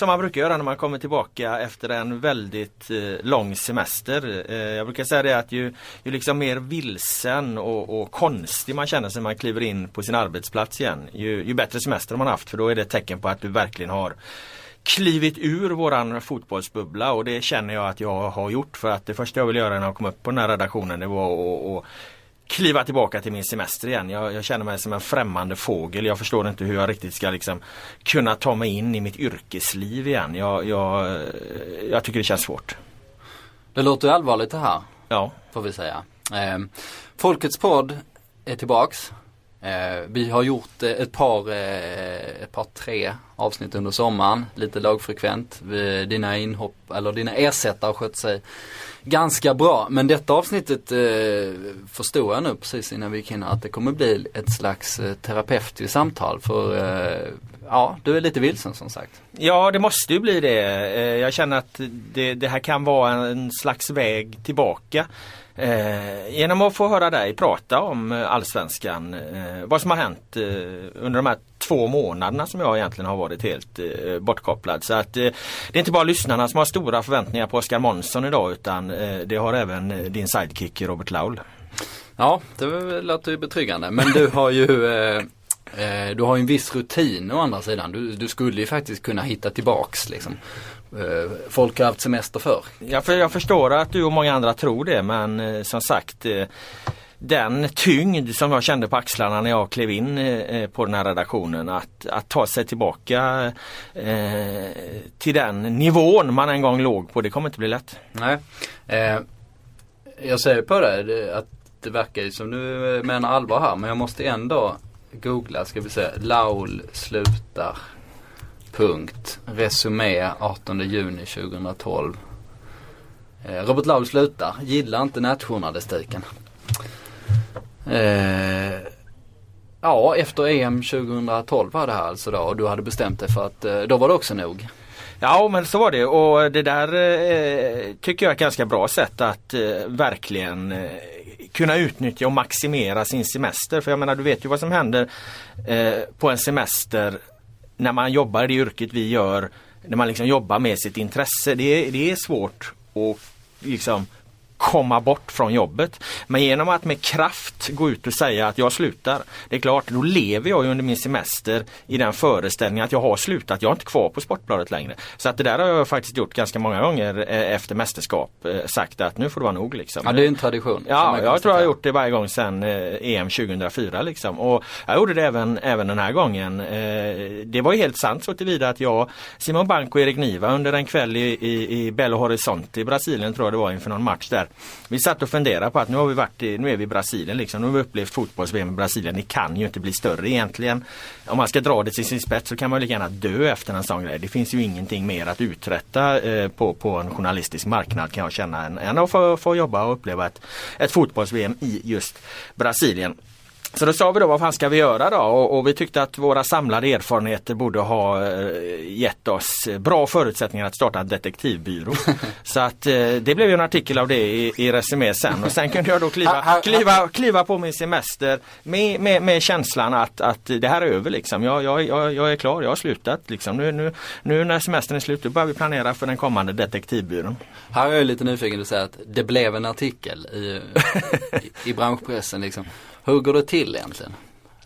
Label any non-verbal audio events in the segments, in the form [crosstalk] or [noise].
Som man brukar göra när man kommer tillbaka efter en väldigt eh, lång semester. Eh, jag brukar säga det att ju, ju liksom mer vilsen och, och konstig man känner sig när man kliver in på sin arbetsplats igen. Ju, ju bättre semester man haft för då är det ett tecken på att du verkligen har klivit ur våran fotbollsbubbla och det känner jag att jag har gjort för att det första jag vill göra när jag kom upp på den här redaktionen det var att, att kliva tillbaka till min semester igen. Jag, jag, känner mig som en främmande fågel. Jag förstår inte hur jag riktigt ska liksom kunna ta mig in i mitt yrkesliv igen. Jag, jag, jag tycker det känns svårt. Det låter allvarligt det här. Ja. Får vi säga. Eh, Folkets podd är tillbaks. Eh, vi har gjort eh, ett par, eh, ett par tre avsnitt under sommaren, lite lågfrekvent. Dina inhopp, eller dina ersättare har skött sig ganska bra. Men detta avsnittet eh, förstod jag nu precis innan vi gick in att det kommer bli ett slags eh, terapeutiskt samtal. För eh, ja, du är lite vilsen som sagt. Ja det måste ju bli det. Eh, jag känner att det, det här kan vara en slags väg tillbaka. Eh, genom att få höra dig prata om eh, Allsvenskan, eh, vad som har hänt eh, under de här två månaderna som jag egentligen har varit helt eh, bortkopplad. Så att eh, det är inte bara lyssnarna som har stora förväntningar på Oskar Månsson idag utan eh, det har även eh, din sidekick Robert Laul. Ja, det låter ju betryggande. Men du har ju du har en viss rutin å andra sidan. Du, du skulle ju faktiskt kunna hitta tillbaks liksom. Eh, folk har haft semester för. Ja, för jag förstår att du och många andra tror det men eh, som sagt eh, den tyngd som jag kände på axlarna när jag klev in på den här redaktionen att, att ta sig tillbaka eh, till den nivån man en gång låg på det kommer inte bli lätt. Nej. Eh, jag säger på det att det verkar ju som du menar allvar här men jag måste ändå googla ska vi se. Laul slutar Punkt. Resumé 18 juni 2012. Eh, Robert Laul slutar. Gillar inte nätjournalistiken. Eh, ja, efter EM 2012 var det här alltså då och du hade bestämt dig för att eh, då var det också nog. Ja men så var det och det där eh, tycker jag är ett ganska bra sätt att eh, verkligen eh, kunna utnyttja och maximera sin semester. För jag menar du vet ju vad som händer eh, på en semester när man jobbar i det yrket vi gör, när man liksom jobbar med sitt intresse, det är, det är svårt att liksom komma bort från jobbet. Men genom att med kraft gå ut och säga att jag slutar. Det är klart, då lever jag under min semester i den föreställningen att jag har slutat. Jag är inte kvar på Sportbladet längre. Så att det där har jag faktiskt gjort ganska många gånger eh, efter mästerskap. Eh, sagt att nu får det vara nog. Liksom. Ja det är en tradition. Ja, jag tror jag har gjort det varje gång sedan EM 2004. Liksom. Och jag gjorde det även, även den här gången. Eh, det var helt sant så tillvida att jag, Simon Bank och Erik Niva under en kväll i, i, i Belo Horizonte i Brasilien tror jag det var inför någon match där vi satt och funderade på att nu har vi varit i, nu är vi i Brasilien liksom. Nu har vi upplevt fotbolls-VM i Brasilien. Det kan ju inte bli större egentligen. Om man ska dra det till sin spets så kan man lika gärna dö efter en sån grej. Det finns ju ingenting mer att uträtta eh, på, på en journalistisk marknad kan jag känna än, än att få, få jobba och uppleva ett, ett fotbolls-VM i just Brasilien. Så då sa vi då vad fan ska vi göra då och, och vi tyckte att våra samlade erfarenheter borde ha eh, gett oss bra förutsättningar att starta en detektivbyrå. [laughs] så att eh, det blev ju en artikel av det i, i Resumé sen och sen kunde jag då kliva, kliva, kliva på min semester med, med, med känslan att, att det här är över liksom. Jag, jag, jag, jag är klar, jag har slutat liksom. Nu, nu, nu när semestern är slut då börjar vi planera för den kommande detektivbyrån. Här är jag lite nyfiken att säga att det blev en artikel i, [laughs] i, i branschpressen liksom. Hur går det till egentligen?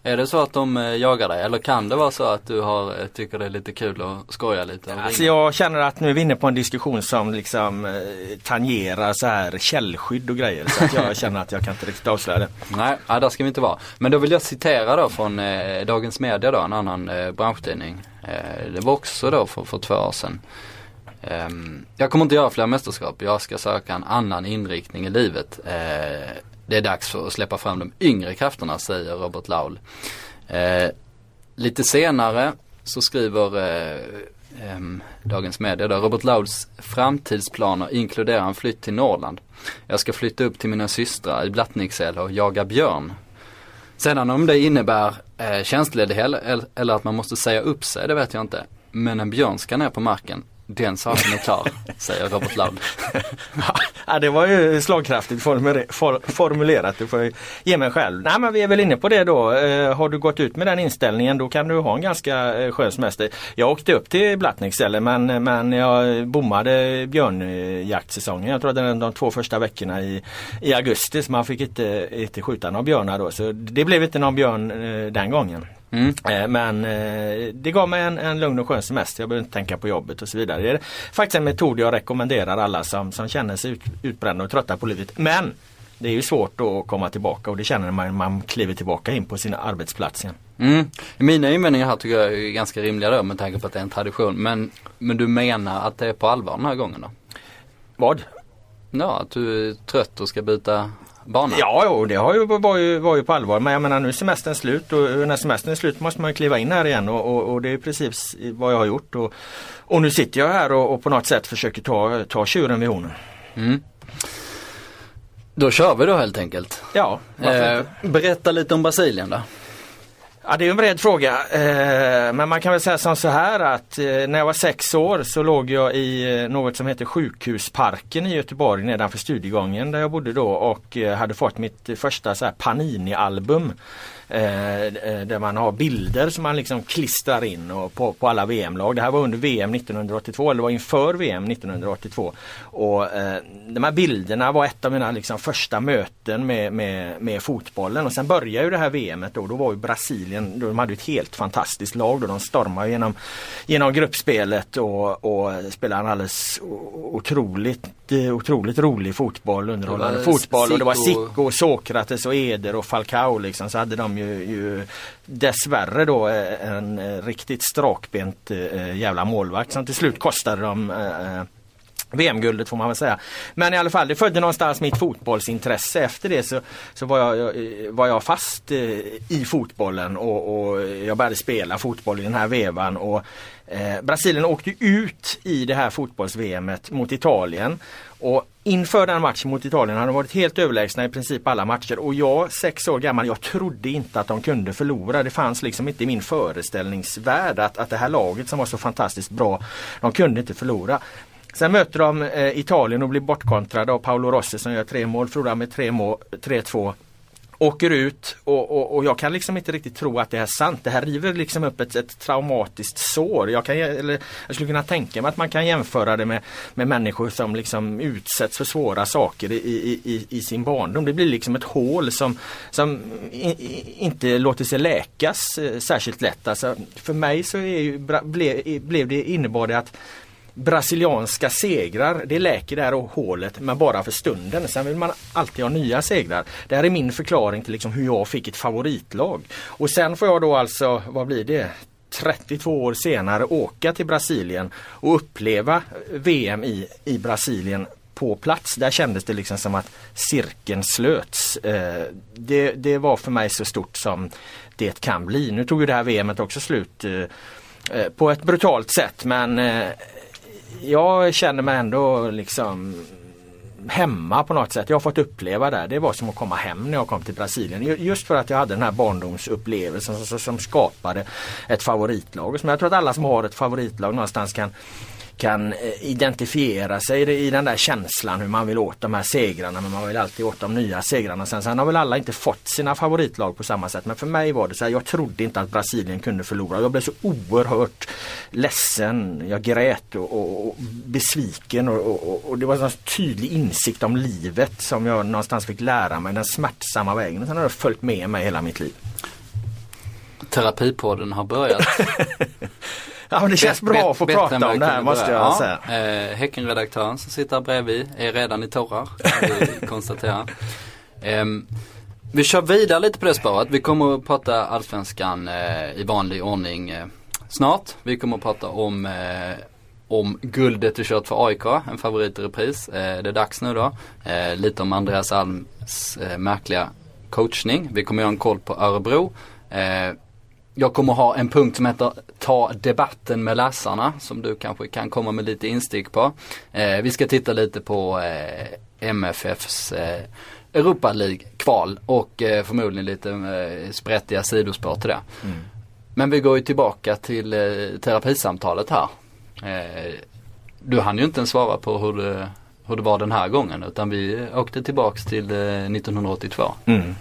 Är det så att de eh, jagar dig eller kan det vara så att du har, eh, tycker det är lite kul att skoja lite? Alltså jag känner att nu är vi inne på en diskussion som liksom eh, tangerar så här källskydd och grejer. Så att jag [laughs] känner att jag kan inte riktigt avslöja det. Nej, ja, där ska vi inte vara. Men då vill jag citera då från eh, Dagens Media då, en annan eh, branschtidning. Eh, det var också då för, för två år sedan. Ehm, jag kommer inte göra fler mästerskap, jag ska söka en annan inriktning i livet. Det är dags för att släppa fram de yngre krafterna, säger Robert Laul. Eh, lite senare så skriver eh, eh, Dagens Media då, Robert Lauls framtidsplaner inkluderar en flytt till Norrland. Jag ska flytta upp till mina systrar i Blattnicksele och jaga björn. Sedan om det innebär eh, tjänstledighet eller, eller att man måste säga upp sig, det vet jag inte. Men en björn ska ner på marken. Den saken är klar, säger Robert Laul. [laughs] ja, det var ju slagkraftigt formulerat, det får jag ge mig själv. Nej men vi är väl inne på det då. Eh, har du gått ut med den inställningen då kan du ha en ganska eh, skön semester. Jag åkte upp till Blattnicksele men, men jag bommade björnjaktsäsongen. Jag tror att det var de två första veckorna i, i augusti så man fick inte, inte skjuta några björnar då. Så det blev inte någon björn eh, den gången. Mm. Eh, men eh, det gav mig en, en lugn och skön semester. Jag behöver inte tänka på jobbet och så vidare. Det är faktiskt en metod jag rekommenderar alla som, som känner sig ut, utbrända och trötta på livet. Men det är ju svårt att komma tillbaka och det känner man när man kliver tillbaka in på sin arbetsplats igen. Mm. Mina invändningar här tycker jag är ganska rimliga då med tanke på att det är en tradition. Men, men du menar att det är på allvar den här gången då? Vad? Ja, att du är trött och ska byta bana? Ja, jo, det har ju, var, ju, var ju på allvar. Men jag menar nu är semestern slut och när semestern är slut måste man kliva in här igen och, och, och det är precis vad jag har gjort. Och, och nu sitter jag här och, och, på något sätt försöker ta, ta tjuren vid hornen. Mm. Då kör vi då helt enkelt. Ja. Eh, berätta lite om Brasilien då. Ja det är en bred fråga. Eh, men man kan väl säga som så här att eh, när jag var sex år så låg jag i eh, något som heter Sjukhusparken i Göteborg nedanför Studiegången där jag bodde då och hade fått mitt första så här Panini-album. Eh, eh, där man har bilder som man liksom klistrar in och på, på alla VM-lag. Det här var under VM 1982, eller det var inför VM 1982. Och eh, De här bilderna var ett av mina liksom, första möten med, med, med fotbollen och sen började ju det här VMet då. Då var ju Brasilien, de hade ett helt fantastiskt lag då. De stormade genom, genom gruppspelet och, och spelade en alldeles otroligt, otroligt rolig fotboll, underhållande fotboll. Och det var Zico, Sokrates och Eder och Falcao liksom. Så hade de ju, ju dessvärre då eh, en eh, riktigt strakbent jävla målvakt som till slut kostade dem VM-guldet får man väl säga. Men i alla fall det födde någonstans mitt fotbollsintresse. Efter det så, så var, jag, eh, var jag fast eh, i fotbollen och, och, jag började spela fotboll i den här vevan. Och, eh, Brasilien åkte ut i det här fotbolls-VMet mot Italien. Och inför den matchen mot Italien hade de varit helt överlägsna i princip alla matcher och jag, sex år gammal, jag trodde inte att de kunde förlora. Det fanns liksom inte i min föreställningsvärld att, att det här laget som var så fantastiskt bra, de kunde inte förlora. Sen möter de eh, Italien och blir bortkontrade av Paolo Rossi som gör tre mål, förlorar med 3-2 åker ut och, och, och, jag kan liksom inte riktigt tro att det är sant. Det här river liksom upp ett, ett traumatiskt sår. Jag, kan, eller, jag skulle kunna tänka mig att man kan jämföra det med, med människor som liksom utsätts för svåra saker i, i, i, i sin barndom. Det blir liksom ett hål som, som i, inte låter sig läkas eh, särskilt lätt. Alltså, för mig så är ju, ble, blev det, innebar det att brasilianska segrar, det läker det här hålet men bara för stunden. Sen vill man alltid ha nya segrar. Det här är min förklaring till liksom hur jag fick ett favoritlag. Och sen får jag då alltså, vad blir det? 32 år senare åka till Brasilien och uppleva VM i, i Brasilien på plats. Där kändes det liksom som att cirkeln slöts. Eh, det, det var för mig så stort som det kan bli. Nu tog ju det här VMet också slut eh, eh, på ett brutalt sätt men jag känner mig ändå liksom hemma på något sätt. Jag har fått uppleva det. Det var som att komma hem när jag kom till Brasilien. Just för att jag hade den här barndomsupplevelsen som, som skapade ett favoritlag. Som jag tror att alla som har ett favoritlag någonstans kan kan eh, identifiera sig i den där känslan hur man vill åt de här segrarna men man vill alltid åt de nya segrarna. Sen, sen har väl alla inte fått sina favoritlag på samma sätt men för mig var det så här, jag trodde inte att Brasilien kunde förlora. Jag blev så oerhört ledsen, jag grät och, och, och besviken och, och, och, det var en tydlig insikt om livet som jag någonstans fick lära mig den smärtsamma vägen. Och sen har det följt med mig hela mitt liv. Terapipodden har börjat. [laughs] Ja men det känns bet, bra att få prata om det här måste jag ja, säga. Eh, Häckenredaktören som sitter här bredvid är redan i tårar. vi [laughs] konstaterar. Eh, vi kör vidare lite på det spåret. Vi kommer att prata allsvenskan eh, i vanlig ordning eh, snart. Vi kommer att prata om eh, om guldet du kört för AIK, en favorit i repris. Eh, det är dags nu då. Eh, lite om Andreas Alms eh, märkliga coachning. Vi kommer göra en koll på Örebro. Eh, jag kommer ha en punkt som heter Ta debatten med läsarna som du kanske kan komma med lite instick på. Eh, vi ska titta lite på eh, MFFs eh, Europa League-kval och eh, förmodligen lite eh, sprättiga sidospår till det. Mm. Men vi går ju tillbaka till eh, terapisamtalet här. Eh, du hann ju inte ens svara på hur det, hur det var den här gången utan vi åkte tillbaks till 1982. Mm.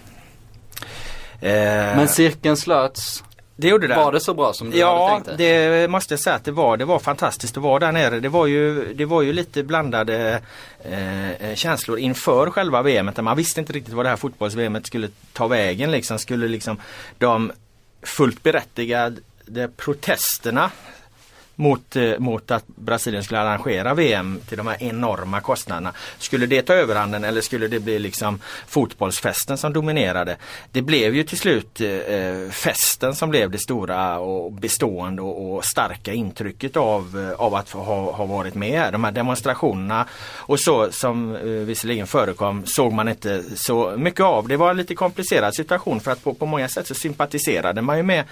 Men cirkeln slöts det gjorde det. Var det så bra som du ja, hade tänkt det? Ja, det måste jag säga att det var. Det var fantastiskt att vara där nere. Det var ju, det var ju lite blandade eh, känslor inför själva VMet. Man visste inte riktigt vad det här fotbolls-VMet skulle ta vägen. Liksom. Skulle liksom de fullt berättigade protesterna mot, eh, mot att Brasilien skulle arrangera VM till de här enorma kostnaderna. Skulle det ta överhanden eller skulle det bli liksom fotbollsfesten som dominerade? Det blev ju till slut eh, eh festen som blev det stora och bestående och, och starka intrycket av, eh, av att ha, ha varit med. De här demonstrationerna och så som eh, visserligen förekom såg man inte så mycket av. Det var en lite komplicerad situation för att på, på många sätt så sympatiserade man ju med,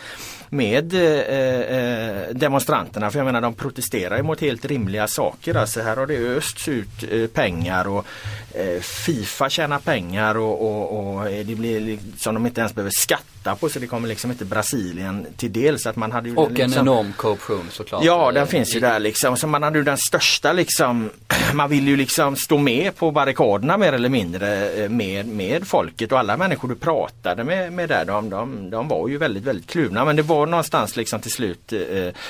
med eh demonstranterna för jag menar de protesterar mot helt rimliga saker. Alltså här har det östs ut eh, pengar och eh, Fifa tjänar pengar och, och, och det blir som de inte ens behöver skatta på så det kommer liksom inte Brasilien till del. Så att man hade och liksom, en enorm korruption såklart. Ja den finns ju där liksom. Så man hade ju den största liksom [clears throat] Man vill ju liksom stå med på barrikaderna mer eller mindre eh, med, med folket och alla människor du pratade med, med där de, de, de var ju väldigt väldigt kluvna men det var någonstans liksom till slut eh,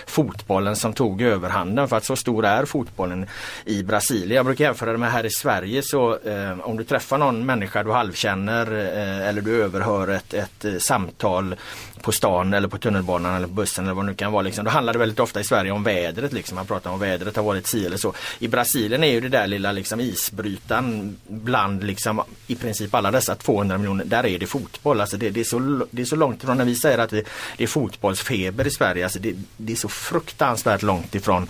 fotbollen som tog överhanden för att så stor är fotbollen i Brasilien. Jag brukar jämföra det med här i Sverige så eh, om du träffar någon människa du halvkänner eh, eller du överhör ett, ett eh, samtal på stan eller på tunnelbanan eller bussen eller vad det nu kan vara. Liksom. Då handlar det väldigt ofta i Sverige om vädret. Liksom. Man pratar om vädret har varit si eller så. I Brasilien är ju det där lilla liksom, isbrytaren bland liksom, i princip alla dessa 200 miljoner. Där är det fotboll. Alltså det, det, är så, det är så långt ifrån när vi säger att vi, det är fotbollsfeber i Sverige. Alltså det, det är så fruktansvärt långt ifrån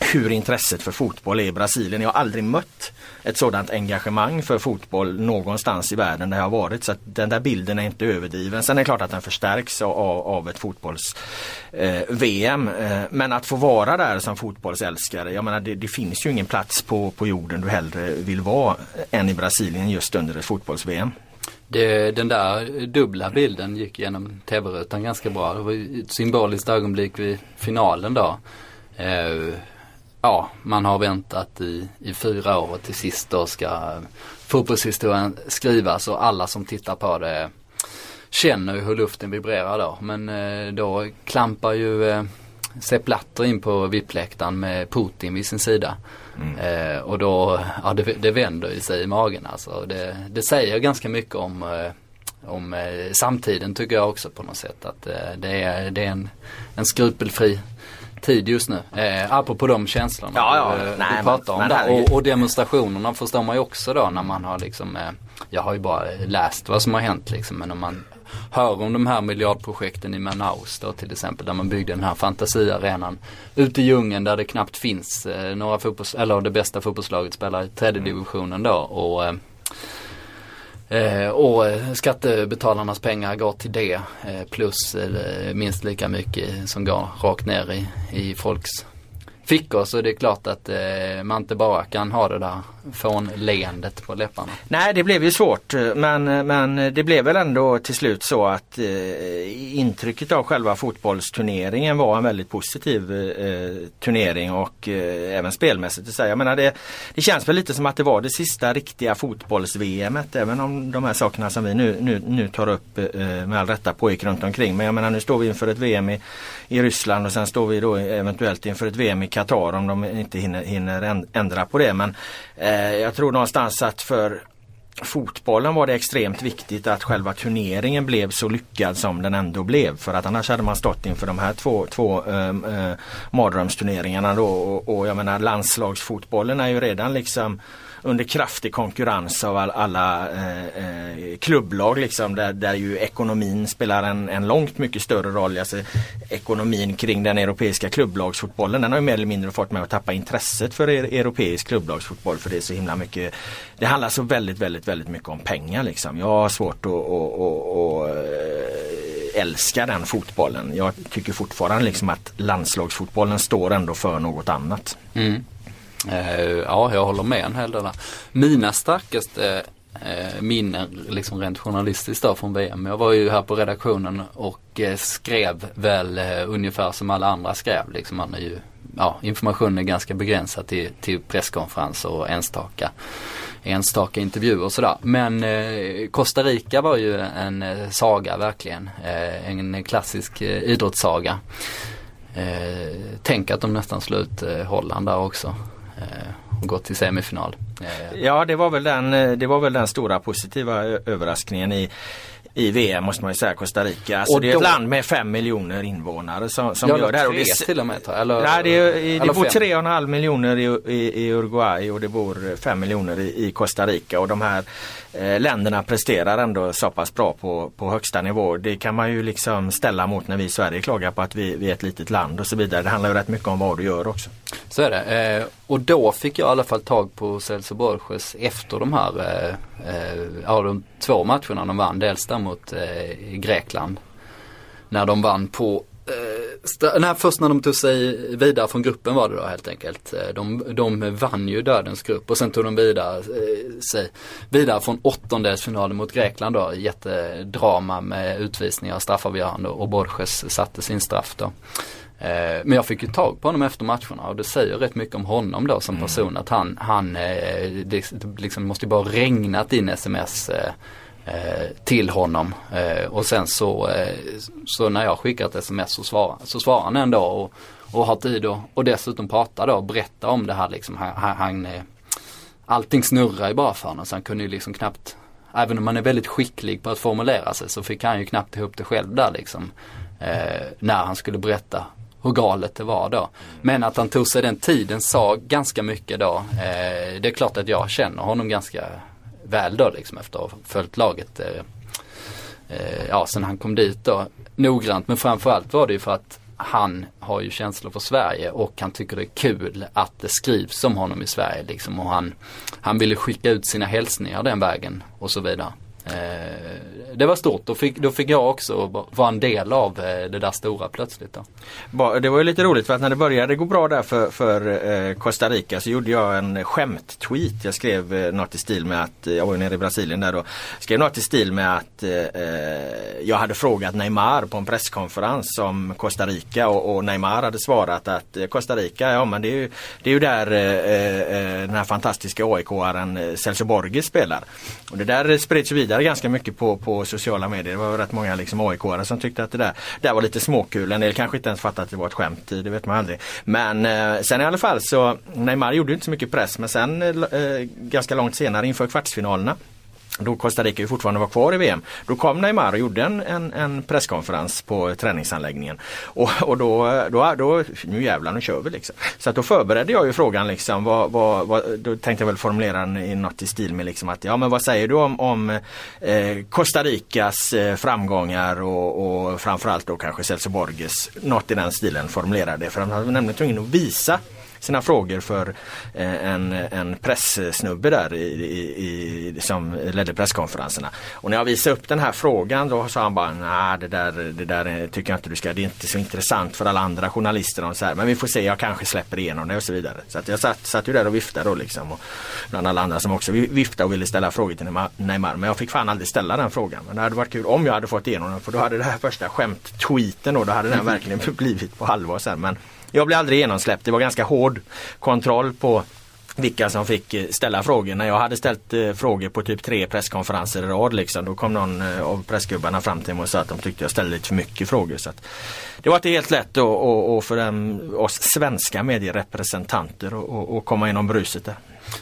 hur intresset för fotboll är i Brasilien. Jag har aldrig mött ett sådant engagemang för fotboll någonstans i världen där jag har varit. Så att den där bilden är inte överdriven. Sen är det klart att den förstärks av, av ett fotbolls-VM. Eh, eh, men att få vara där som fotbollsälskare, jag menar det, det, finns ju ingen plats på, på jorden du hellre vill vara än i Brasilien just under ett fotbolls-VM. Det, den där dubbla bilden gick genom tv-rutan ganska bra. Det var ett symboliskt ögonblick vid finalen då. Eh, ja, man har väntat i, i fyra år och till sist då ska fotbollshistorien skrivas och alla som tittar på det känner ju hur luften vibrerar då. Men eh, då klampar ju eh, Sepp Blatter in på VIP-läktaren med Putin vid sin sida. Mm. Eh, och då, ja det, det vänder ju sig i magen alltså. Det, det säger ganska mycket om, eh, om eh, samtiden tycker jag också på något sätt. Att det, är, det är en, en skrupelfri tid just nu. Eh, apropå de känslorna ja, ja. du, Nej, du pratar om. Men, och, och, demonstrationerna förstår man ju också då när man har liksom, eh, jag har ju bara läst vad som har hänt liksom. Men om man hör om de här miljardprojekten i Manaus då till exempel där man byggde den här fantasiarenan ute i djungeln där det knappt finns eh, några fotbolls, eller det bästa fotbollslaget spelar i tredje divisionen då. Och, eh, och eh, skattebetalarnas pengar går till det eh, plus eh, minst lika mycket som går rakt ner i, i folks fickor så det är klart att eh, man inte bara kan ha det där fånleendet på läpparna. Nej det blev ju svårt eh, men, eh, men det blev väl ändå till slut så att eh, intrycket av själva fotbollsturneringen var en väldigt positiv eh, turnering och eh, även spelmässigt. Så jag menar det, det känns väl lite som att det var det sista riktiga fotbolls-VM. även om de här sakerna som vi nu, nu, nu tar upp eh, med all rätta pågick runt omkring. Men jag menar nu står vi inför ett VM i, i Ryssland och sen står vi då eventuellt inför ett VM i Qatar om de inte hinner, hinner ändra på det. Men eh, jag tror någonstans att för fotbollen var det extremt viktigt att själva turneringen blev så lyckad som den ändå blev. För att annars hade man stått inför de här två, två äh, mardrömsturneringarna då. Och, och jag menar landslagsfotbollen är ju redan liksom under kraftig konkurrens av all, alla eh, eh, klubblag liksom där, där ju ekonomin spelar en, en långt mycket större roll. Alltså, ekonomin kring den europeiska klubblagsfotbollen den har ju mer eller mindre fått mig att tappa intresset för er, europeisk klubblagsfotboll för det är så himla mycket Det handlar så väldigt väldigt väldigt mycket om pengar liksom. Jag har svårt att, att, att, att eh, älska den fotbollen. Jag tycker fortfarande liksom att landslagsfotbollen står ändå för något annat. Mm. Eh, ja, jag håller med en hel del. Mina starkaste eh, minnen liksom rent journalistiskt då från VM. Jag var ju här på redaktionen och eh, skrev väl eh, ungefär som alla andra skrev. Liksom man är ju, ja, informationen är ganska begränsad till, till presskonferenser och enstaka enstaka intervjuer och sådär. Men eh, Costa Rica var ju en eh, saga verkligen. Eh, en klassisk eh, idrottssaga. Eh, tänk att de nästan slog ut eh, Holland där också. Eh, och gått till semifinal. Eh, ja det var väl den, eh, det var väl den stora positiva överraskningen i i VM måste man ju säga, Costa Rica. Alltså och det är ett land med fem miljoner invånare som, som gör det här. Och det till och med eller, Nej, det, är, det bor tre och en halv miljoner i, i, i, Uruguay och det bor fem miljoner i, i Costa Rica och de här Eh, länderna presterar ändå så pass bra på, på högsta nivå. Det kan man ju liksom ställa mot när vi i Sverige klagar på att vi, vi är ett litet land och så vidare. Det handlar ju rätt mycket om vad du gör också. Så är det. Eh, och då fick jag i alla fall tag på Celso Borges efter de här eh, ja, de två matcherna de vann. Dels där mot Grekland. När de vann på nej, först när de tog sig vidare från gruppen var det då helt enkelt. Eh, de, de vann ju dödens grupp och sen tog de vidare, eh, sig vidare från åttondelsfinalen mot Grekland då. Jättedrama med utvisningar och straffavgörande och Borges satte sin straff då. Eh, men jag fick ju tag på honom efter matcherna och det säger rätt mycket om honom då som mm. person att han, han eh, det, liksom måste ju bara regnat in sms eh, Eh, till honom eh, och sen så, eh, så när jag skickar ett sms så svarar, så svarar han ändå och, och har tid och, och dessutom prata då och berätta om det här liksom. Han, han, allting snurrar ju bara för honom så han kunde ju liksom knappt Även om man är väldigt skicklig på att formulera sig så fick han ju knappt ihop det själv där liksom. Eh, när han skulle berätta hur galet det var då. Men att han tog sig den tiden sa ganska mycket då. Eh, det är klart att jag känner honom ganska väl då liksom efter att ha följt laget. Eh, eh, ja, sen han kom dit då noggrant. Men framförallt var det ju för att han har ju känslor för Sverige och han tycker det är kul att det skrivs om honom i Sverige liksom. Och han, han ville skicka ut sina hälsningar den vägen och så vidare. Eh, det var stort. Då fick, då fick jag också vara en del av eh, det där stora plötsligt. Då. Det var ju lite roligt för att när det började gå bra där för, för eh, Costa Rica så gjorde jag en skämt-tweet. Jag skrev eh, något i stil med att, jag var ju nere i Brasilien där då, skrev något i stil med att eh, jag hade frågat Neymar på en presskonferens om Costa Rica och, och Neymar hade svarat att Costa Rica, ja men det är ju, det är ju där eh, den här fantastiska AIK-aren Celso Borges spelar. Och det där spreds vidare ganska mycket på, på sociala medier. Det var rätt många liksom aik som tyckte att det där, det där var lite småkul. En del kanske inte ens fattade att det var ett skämt. Det vet man aldrig. Men eh, sen i alla fall så Neymar gjorde inte så mycket press men sen eh, eh ganska långt senare inför kvartsfinalerna då Costa Rica ju fortfarande var kvar i VM. Då kom Neymar och gjorde en, en, en presskonferens på träningsanläggningen. Och, och då, då, då, nu jävlar nu kör vi liksom. Så att då förberedde jag ju frågan liksom. Vad, vad, vad, då tänkte jag väl formulera den i något i stil med liksom att ja men vad säger du om, om eh, Costa Ricas eh, framgångar och, och framförallt då kanske Celso Borges. Något i den stilen formulerade det. För han var nämligen tvungen att visa sina frågor för eh, en, en presssnubbe där i, i, i, som ledde presskonferenserna. Och när jag visade upp den här frågan då sa han bara nej det där, det där tycker jag inte du ska, det är inte så intressant för alla andra journalister. Och så här. Men vi får se, jag kanske släpper igenom det och så vidare. Så jag satt, satt ju där och viftade då liksom. Och bland alla andra som också viftade och ville ställa frågor till Neymar. Men jag fick fan aldrig ställa den frågan. Men det hade varit kul om jag hade fått igenom den för då hade det här första skämt-tweeten då, då hade den [laughs] verkligen blivit på allvar sen. Men jag blev aldrig genomsläppt. Det var ganska hård kontroll på vilka som fick eh, ställa frågor. När jag hade ställt eh, frågor på typ tre presskonferenser i rad liksom, då kom någon eh, av pressgubbarna fram till mig och sa att de tyckte jag ställde lite för mycket frågor. Så att, det var inte helt lätt och, och, och för dem, oss svenska medierepresentanter att komma inom bruset där.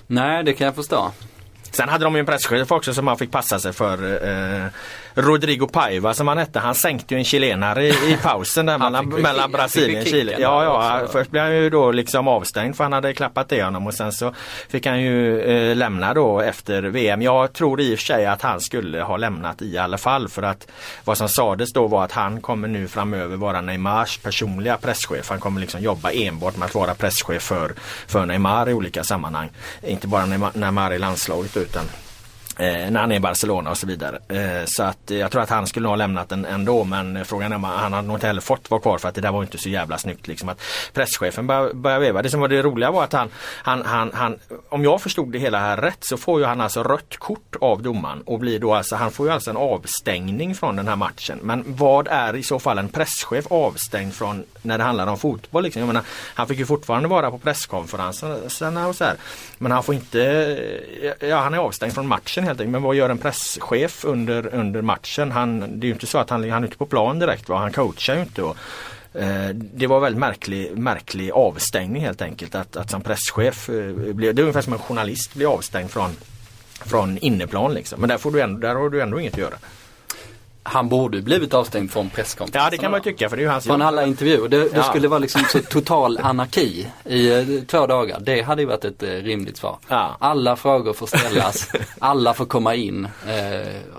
Nej, det kan jag förstå. Sen hade de en presschef också som man fick passa sig för. Eh, Rodrigo Paiva som han hette. Han sänkte ju en chilenare i, i pausen där [laughs] mellan, mellan Brasilien och Chile. Ja, ja, först blev han ju då liksom avstängd för han hade klappat det honom och sen så fick han ju eh, lämna då efter VM. Jag tror i och för sig att han skulle ha lämnat i alla fall för att vad som sades då var att han kommer nu framöver vara Neymars personliga presschef. Han kommer liksom jobba enbart med att vara presschef för, för Neymar i olika sammanhang. Inte bara Neymar i landslaget utan Eh, när han är i Barcelona och så vidare. Eh, så att eh, jag tror att han skulle ha lämnat den ändå men frågan är om han hade nog inte heller fått vara kvar för att det där var inte så jävla snyggt liksom att presschefen började veva. Det som var det roliga var att han, han, han, han, om jag förstod det hela här rätt så får ju han alltså rött kort av domaren och blir då alltså, han får ju alltså en avstängning från den här matchen. Men vad är i så fall en presschef avstängd från när det handlar om fotboll? Liksom? Jag menar, han fick ju fortfarande vara på presskonferenserna och så här. Men han får inte, ja han är avstängd från matchen helt enkelt. Men vad gör en presschef under, under matchen? Han, det är ju inte så att han, han är ute på plan direkt. Va? Han coachar ju inte. Och, eh, det var väldigt märklig, märklig avstängning helt enkelt. Att, att som presschef, eh, det är ungefär som en journalist blir avstängd från, från inneplan. Liksom. Men där, får du ändå, där har du ändå inget att göra han borde blivit avstängd från presskonferensen. Ja det kan man tycka för det är ju hans Från alla intervjuer. Det, det ja. skulle vara liksom så total anarki i eh, två dagar. Det hade ju varit ett eh, rimligt svar. Ja. Alla frågor får ställas, [laughs] alla får komma in. Eh,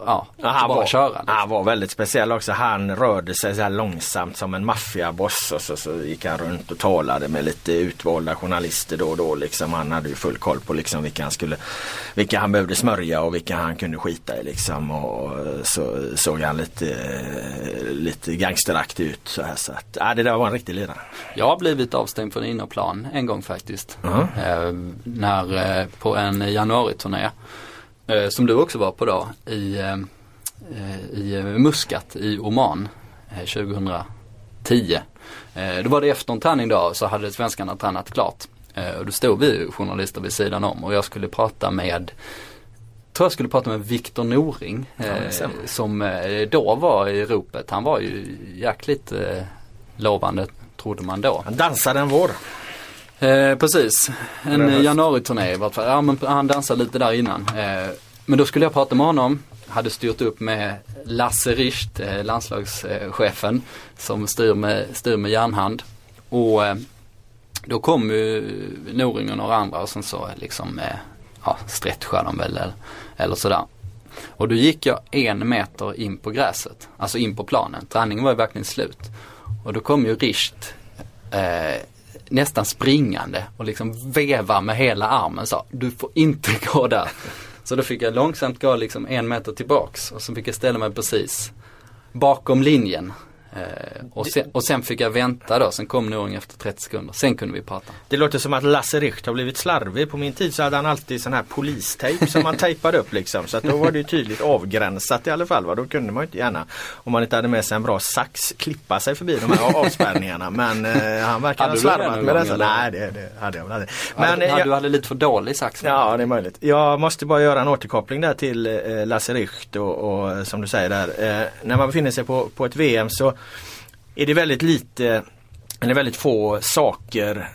ja, ja han bara var, köra. Liksom. Han var väldigt speciell också. Han rörde sig så här långsamt som en maffiaboss och så, så gick han runt och talade med lite utvalda journalister då och då. Liksom. Han hade ju full koll på liksom vilka han skulle, vilka han behövde smörja och vilka han kunde skita i liksom. Och så såg han lite, lite gangsteraktig ut. Så, här, så att, ja, det där var en riktig lirare. Jag har blivit avstängd från innerplan en gång faktiskt. -huh. eh, när, eh, på en januariturné. Eh, som du också var på då i, eh, i Muscat i Oman 2010. Eh, då var det efter en träning då så hade svenskarna tränat klart. Eh, och då stod vi journalister vid sidan om och jag skulle prata med tror jag skulle prata med Viktor Noring eh, som eh, då var i ropet. Han var ju jäkligt eh, lovande trodde man då. Han dansade en vår. Eh, precis, en januariturné i vart fall. Ja men han dansade lite där innan. Eh, men då skulle jag prata med honom. Hade styrt upp med Lasse Richt, eh, landslagschefen som styr med, styr med järnhand. Och då kom ju Noring och några andra och sen så liksom ja, stretchar de väl eller, eller sådär. Och då gick jag en meter in på gräset, alltså in på planen. Träningen var ju verkligen slut. Och då kom ju Richt eh, nästan springande och liksom veva med hela armen sa du får inte [laughs] gå där. Så då fick jag långsamt gå liksom en meter tillbaks och så fick jag ställa mig precis bakom linjen Eh, och, sen, och sen fick jag vänta då, sen kom Noring efter 30 sekunder. Sen kunde vi prata. Det låter som att Lasse Richt har blivit slarvig. På min tid så hade han alltid sån här polistejp som man [laughs] tejpade upp liksom. Så att då var det ju tydligt avgränsat i alla fall. Va? Då kunde man ju inte gärna, om man inte hade med sig en bra sax, klippa sig förbi de här avspärrningarna. Men eh, han verkar ha slarvat med det. Nej det, det hade jag väl aldrig. Men, ja, du hade lite för dålig sax. Ja det är möjligt. Jag måste bara göra en återkoppling där till eh, Lasse Richt och, och som du säger där. Eh, när man befinner sig på, på ett VM så är det väldigt lite, eller väldigt få saker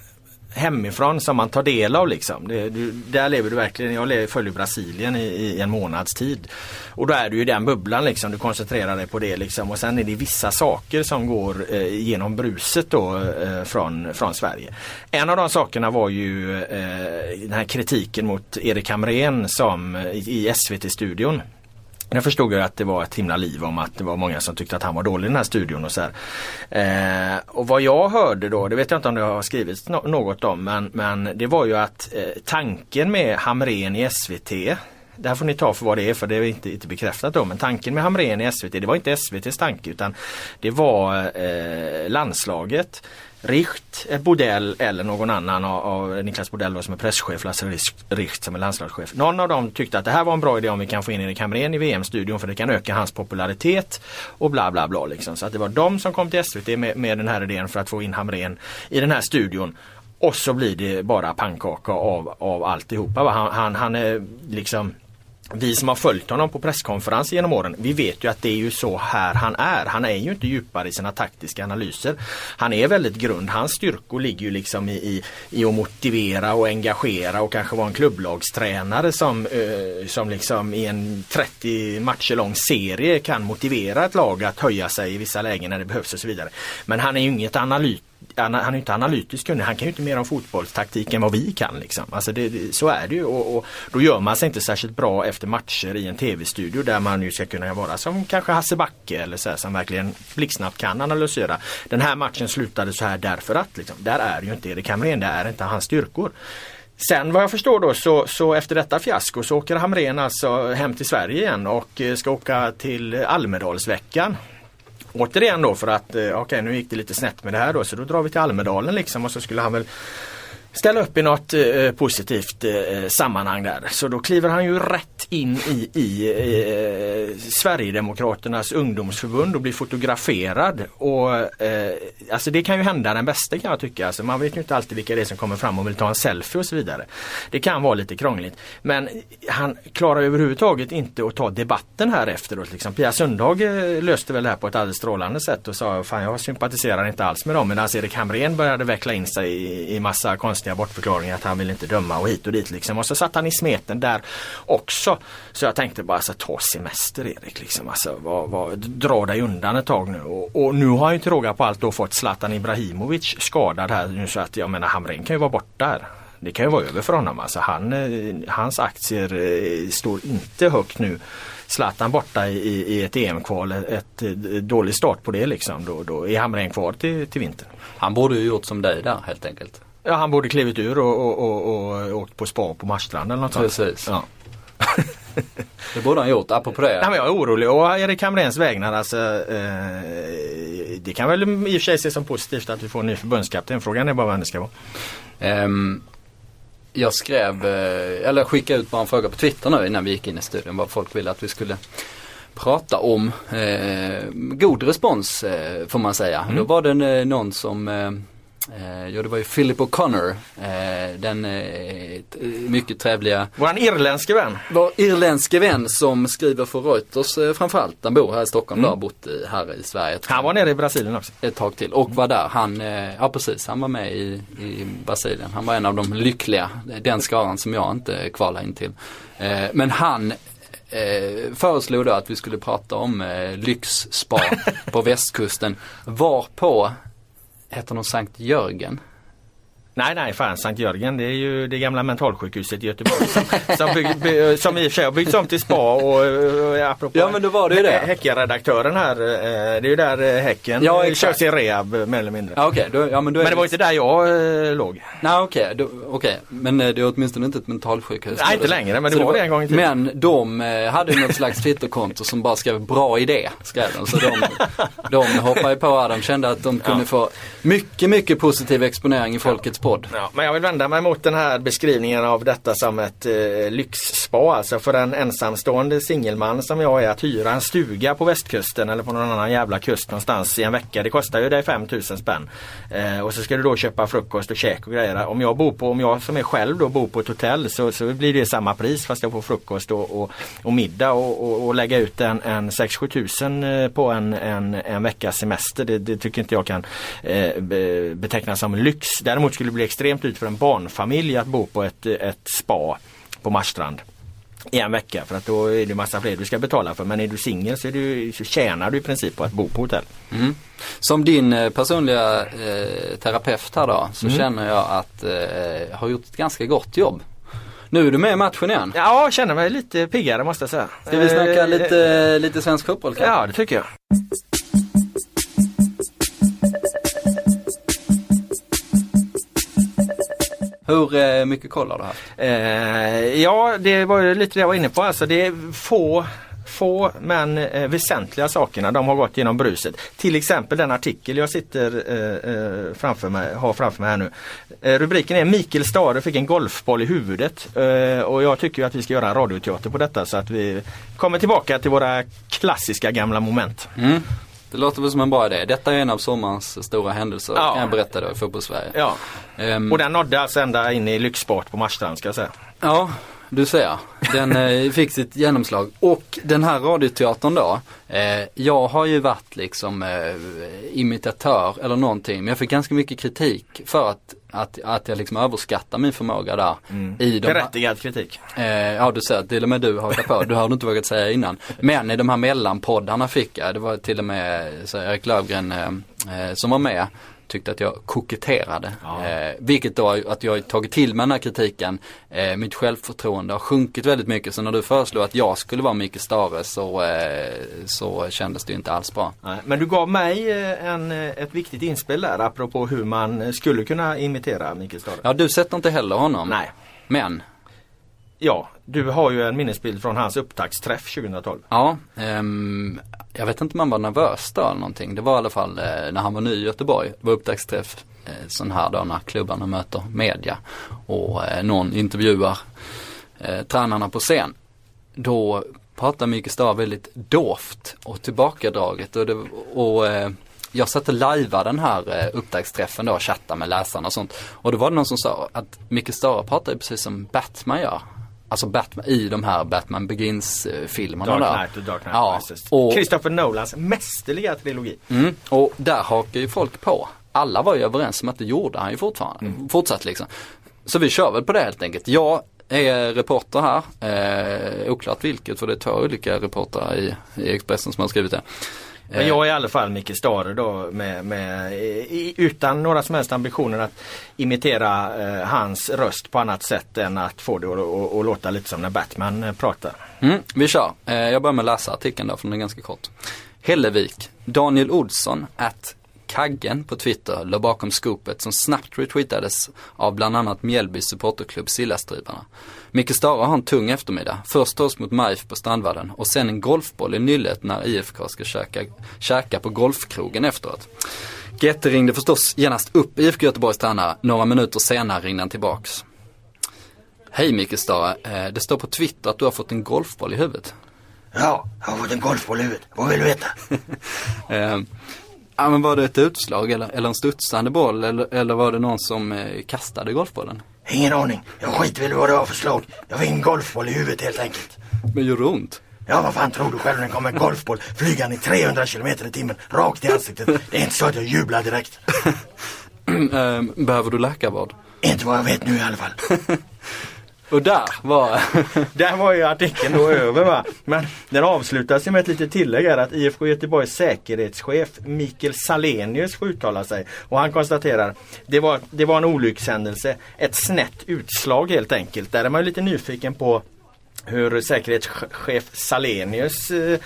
hemifrån som man tar del av liksom. Det, du, där lever du verkligen, jag lever, följer Brasilien i, i, en månads tid. Och då är du i den bubblan liksom, du koncentrerar dig på det liksom. Och sen är det vissa saker som går eh, genom bruset då eh, från, från Sverige. En av de sakerna var ju eh, den här kritiken mot Erik Hamrén som eh, i, i SVT-studion jag förstod ju att det var ett himla liv om att det var många som tyckte att han var dålig i den här studion och så eh, och vad jag hörde då, det vet jag inte om det har skrivits no något om, men, men det var ju att eh, tanken med Hamren i SVT det här får ni ta för vad det är för det är inte, inte bekräftat då. Men tanken med Hamren i SVT, det var inte SVTs tanke utan det var eh, landslaget. Richt, eh, Bodell eller någon annan av, av Niklas Bodell då, som är presschef, Lasse Richt som är landslagschef. Någon av dem tyckte att det här var en bra idé om vi kan få in Erik Hamrén i VM-studion för det kan öka hans popularitet och bla bla bla. Liksom. Så att det var de som kom till SVT med, med den här idén för att få in Hamrén i den här studion. Och så blir det bara pannkaka av, av alltihopa. Han, han, han är liksom vi som har följt honom på presskonferenser genom åren, vi vet ju att det är ju så här han är. Han är ju inte djupare i sina taktiska analyser. Han är väldigt grund. Hans styrkor ligger ju liksom i, i, i att motivera och engagera och kanske vara en klubblagstränare som, eh, som liksom i en 30 matcher lång serie kan motivera ett lag att höja sig i vissa lägen när det behövs och så vidare. Men han är ju inget analytiker han är inte analytisk kunnig. Han kan ju inte mer om fotbollstaktik än vad vi kan. Liksom. Alltså det, så är det ju och, och, då gör man sig inte särskilt bra efter matcher i en tv-studio där man ju ska kunna vara som kanske Hasse Backe eller så här, som verkligen blixtsnabbt kan analysera. Den här matchen slutade så här därför att. Liksom. Där är ju inte Erik Hamrén, det är inte hans styrkor. Sen vad jag förstår då så, så, efter detta fiasko så åker Hamrén alltså hem till Sverige igen och eh, ska åka till Almedalsveckan återigen då för att eh, okej okay, nu gick det lite snett med det här då så då drar vi till Almedalen liksom och så skulle han väl ställa upp i något eh, positivt eh, sammanhang där. Så då kliver han ju rätt in i, i eh, Sverigedemokraternas ungdomsförbund och blir fotograferad. Och, eh, alltså det kan ju hända den bästa kan jag tycka. Alltså man vet ju inte alltid vilka det är som kommer fram och vill ta en selfie och så vidare. Det kan vara lite krångligt. Men han klarar överhuvudtaget inte att ta debatten här efteråt. Liksom. Pia Sundhage eh, löste väl det här på ett alldeles strålande sätt och sa fan jag sympatiserar inte alls med dem. Medan Erik Hamrén började veckla in sig i, i massa konst konstiga bortförklaringar att han vill inte döma och hit och dit liksom. Och så satt han i smeten där också. Så jag tänkte bara alltså, ta semester Erik liksom. Alltså, var, var, dra dig undan ett tag nu. Och, och nu har jag ju till råga på allt då fått Zlatan Ibrahimovic skadad här nu så att jag menar Hamrén kan ju vara borta här. Det kan ju vara över för honom. Alltså han, eh, hans aktier eh, står inte högt nu. Zlatan borta i, i ett EM-kval, ett, ett dålig start på det liksom. Då, då är Hamrén kvar till, till vintern. Han borde ju gjort som dig där helt enkelt. Ja han borde klivit ur och, och, och, och åkt på spa på Marstrand eller något sånt. Precis. Ja. [laughs] det borde han gjort, apropå det. Nej, men jag är orolig och Erik Hamréns vägnar alltså, eh, Det kan väl i och för sig ses som positivt att vi får en ny förbundskapten. Frågan är bara vem det ska vara. Um, jag skrev, eh, eller skickade ut bara en fråga på Twitter nu innan vi gick in i studion vad folk ville att vi skulle prata om. Eh, god respons eh, får man säga. Mm. Då var det eh, någon som eh, ja det var ju Philip O'Connor, eh, den eh, mycket trevliga Våran irländske vän. Vår irländske vän som skriver för Reuters eh, framförallt. Han bor här i Stockholm mm. har bott i, här i Sverige. Han var nere i Brasilien också. Ett tag till och var där. Han, ja precis, han var med i, i Brasilien. Han var en av de lyckliga, den skaran som jag inte kvalade in till. Men han eh, föreslog då att vi skulle prata om eh, lyxspa [laughs] på västkusten. Varpå heter någon Sankt Jörgen. Nej nej fan Sankt Jörgen det är ju det gamla mentalsjukhuset i Göteborg som, som, bygg, by, som i och för sig har byggts om till spa och, och apropå Ja men då var det ju det. Häckenredaktören här, eh, det är ju där eh, Häcken ja, kör sin rehab mer eller mindre. Ja, okay, då, ja, men, då men det var inte där jag äh, låg. Nej okej, okay, okay, men det är åtminstone inte ett mentalsjukhus. Nej inte längre men det, det var det en gång i tiden. Men de hade något slags Twitterkonto som bara skrev bra idé, skrev de. Så de, de hoppade på, de kände att de kunde ja. få mycket mycket positiv exponering i Folkets podd. Ja, men jag vill vända mig mot den här beskrivningen av detta som ett eh, lyxspa. Alltså för en ensamstående singelman som jag är att hyra en stuga på västkusten eller på någon annan jävla kust någonstans i en vecka. Det kostar ju dig 5000 spänn. Eh, och så ska du då köpa frukost och käk och grejer. Om jag bor på, om jag som är själv då bor på ett hotell så, så blir det samma pris fast jag får frukost och, och, och middag och, och, och, lägga ut en, en 6-7 tusen eh, på en, en, en veckas semester. Det, det tycker inte jag kan eh, betecknas som lyx. Däremot skulle bli extremt ut för en barnfamilj att bo på ett, ett spa på Marstrand i en vecka för att då är det massa fler du ska betala för. Men är du singel så, så tjänar du i princip på att bo på hotell. Mm. Som din eh, personliga eh, terapeut här då så mm. känner jag att eh, har gjort ett ganska gott jobb. Nu är du med i matchen igen. Ja, jag känner mig lite piggare måste jag säga. Ska vi snacka eh, lite, lite svensk fotboll kanske? Ja, det tycker jag. Hur eh, mycket koll har du haft? Eh, ja, det var ju lite det jag var inne på. Alltså, det är få få men eh, väsentliga sakerna de har gått genom bruset. Till exempel den artikel jag sitter eh, eh framför mig, har framför mig här nu. Eh, rubriken är Mikael Stare fick en golfboll i huvudet eh, och jag tycker att vi ska göra en radioteater på detta så att vi kommer tillbaka till våra klassiska gamla moment. Mm. Det låter väl som en bra idé. Detta är en av sommarens stora händelser ja. kan jag berätta då i fotbollssverige. Ja. Um, och den nådde alltså ända in i lyxsport på Marstrand ska jag säga. Ja. du ser. Den eh, [laughs] fick sitt genomslag. Och den här radioteatern då. Eh, jag har ju varit liksom eh, imitatör eller någonting. Men jag fick ganska mycket kritik för att, att, att jag liksom överskattar min förmåga där. Mm. I de, Berättigad kritik. eh, ja du ser, till och med du hakar på. Du har inte vågat säga innan. Men i de här mellanpoddarna fick jag, det var till och med så Erik Löfgren eh, eh, som var med tyckte att jag koketterade. Ja. Eh, vilket då att jag har tagit till mig den här kritiken. Eh, mitt självförtroende har sjunkit väldigt mycket. Så när du föreslog att jag skulle vara Micke Stare så, eh, så kändes det inte alls bra. Nej, men du gav mig eh, en, ett viktigt inspel där apropå hur man skulle kunna imitera Mikael Stare. Ja du sätter inte heller honom. Nej. Men, Ja, du har ju en minnesbild från hans upptaktsträff 2012. ja. um, jag vet inte om han var nervös då eller någonting. Det var i alla fall eh, när han var ny i Göteborg. Det var upptaktsträff eh, sån här då när klubbarna möter media. Och eh, någon intervjuar eh, tränarna på scen. Då pratar Micke Stav väldigt dovt och tillbakadraget. Och, det, och eh, jag satt och lajvade den här eh, upptaktsträffen då och chattade med läsarna och sånt. Och då var det någon som sa att Micke Stara pratar ju precis som Batman gör. Alltså Batman i de här Batman Begins-filmerna Dark. Knight och Dark Knight ja, och, Christopher Nolans mästerliga trilogi. mm, och där hakar ju folk på. Alla var ju överens om att det gjorde han ju fortfarande. Mm. Fortsatt liksom. Så vi kör väl på det helt enkelt. Jag är reporter här. Eh, oklart vilket för det är två olika reportrar i, i Expressen som har skrivit det. Men jag är i alla fall Micke Stare då med, med, utan några som helst ambitioner att imitera eh, hans röst på annat sätt än att få det att, låta lite som när Batman eh, pratar. Mm, vi kör. Eh, jag börjar med att läsa artikeln då för den är ganska kort. Hällevik. Daniel Olsson at Kaggen på Twitter låg bakom skopet som snabbt retweetades av bland annat Mjällbys supporterklubb Sillastriparna. Micke Stara har en tung eftermiddag. Först oss mot Maif på Strandvallen och sen en golfboll i nyllet när IFK ska käka, käka på golfkrogen efteråt. Gette ringde förstås genast upp IFK Göteborgs tränare. Några minuter senare ringde han tillbaks. Hej Micke Stara, Eh, det står på Twitter att du har fått en golfboll i huvudet. Ja, jag har fått en golfboll i huvudet. Vad vill du veta? [laughs] Ja men var det ett utslag eller, eller en studsande boll eller, eller var det någon som eh, kastade golfbollen? Ingen aning. Jag skiter väl i vad det var för slag. Jag fick en golfboll i huvudet helt enkelt. Men gör det ont? Ja, vad fan tror du själv när det kommer en golfboll flygande i 300 km i timmen rakt i ansiktet? Det är inte så att jag jublar direkt. [laughs] eh, behöver du läkarvård? Inte vad jag vet nu i alla fall. [laughs] Och där var, [laughs] Där var ju artikeln då över va. Men den avslutas ju med ett litet tillägg här att IFK Göteborgs säkerhetschef Mikael Salenius får uttala sig. Och han konstaterar det var, det var en olyckshändelse. Ett snett utslag helt enkelt. Där är man ju lite nyfiken på hur säkerhetschef Salenius eh,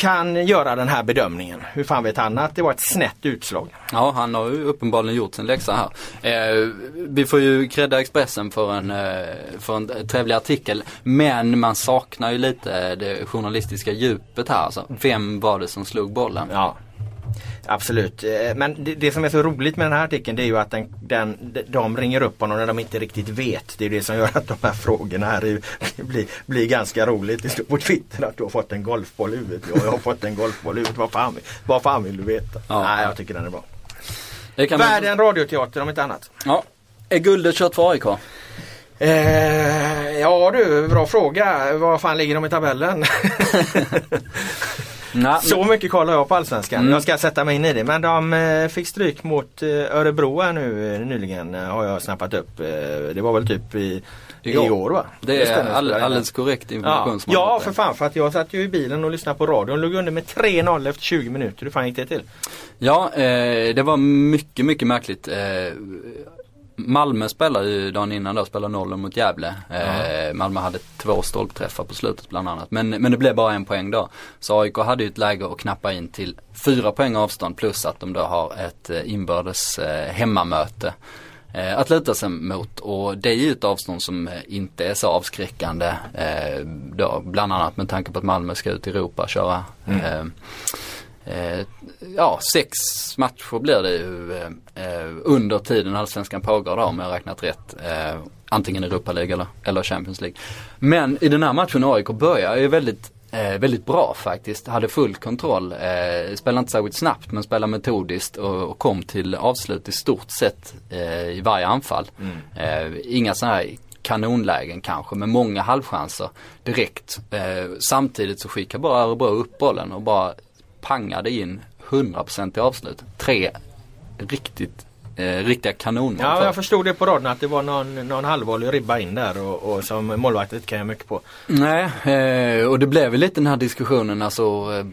kan göra den här bedömningen. Hur fan vet han att det var ett snett utslag? ja han har ju uppenbarligen gjort sin läxa här. Eh, vi får ju credda Expressen för en, eh, för en trevlig artikel. Men man saknar ju lite det journalistiska djupet här. Alltså, vem var det som slog bollen? Ja. Absolut. Eh, Men det, det som är så roligt med den här artikeln det är ju att den, den, de ringer upp honom när de inte riktigt vet. Det är det som gör att de här frågorna här är, [laughs] blir, blir ganska roligt. Det står på Twitter att du har fått en golfboll i huvudet. Ja, jag har fått en golfboll i huvudet. Vad fan, vad fan vill du veta? Ja. Nej, jag tycker den är bra. Kan man- Världen radioteater om inte annat. Ja. Är guldet kört för AIK? Eh, ja du, bra fråga. Vad fan ligger de i tabellen? [laughs] [laughs] Nej, Så mycket kollar jag på Allsvenskan. Mm. Jag ska sätta mig in i det. Men de eh, fick stryk mot eh, Örebro här nu eh, nyligen har jag snappat upp. Det var väl typ i, Igår. igår va? Det är all, alldeles korrekt information Ja, ja för fan för att jag satt ju i bilen och lyssnade på radion. Låg under med 3-0 efter 20 minuter. Hur fan gick det till? Ja, eh, det var mycket, mycket märkligt. Eh, Malmö spelade ju dagen innan då, spelade nollen mot Gävle. Eh, Malmö hade två stolpträffar på slutet bland annat. Men, men det blev bara en poäng då. Så AIK hade ju ett läge att knappa in till fyra poäng avstånd plus att de då har ett eh, inbördes eh, hemmamöte att luta sig mot. Och det är ju ett avstånd som eh, inte är så avskräckande. Eh, då, bland annat med tanke på att Malmö ska ut i Europa och köra eh, Eh, ja, sex matcher blir det ju eh, under tiden allsvenskan pågår då om jag har räknat rätt. Eh, antingen Europa League eller, eller Champions League. Men i den här matchen AIK börjar ju väldigt Eh, väldigt bra faktiskt, hade full kontroll. Eh, spelade inte särskilt snabbt men spelade metodiskt och, och kom till avslut i stort sett eh, i varje anfall. Eh, inga sådana här kanonlägen kanske med många halvchanser direkt. Eh, samtidigt så skickar bara Örebro upp bollen och bara pangade in 100% i avslut. Tre riktigt eh, riktiga kanonmål. Ja, för- jag förstod det på raden att det var någon, någon halvvolley ribba in där och, och som målvakten inte kan göra mycket på. Nej, eh, och det blev ju lite den här diskussionen alltså eh,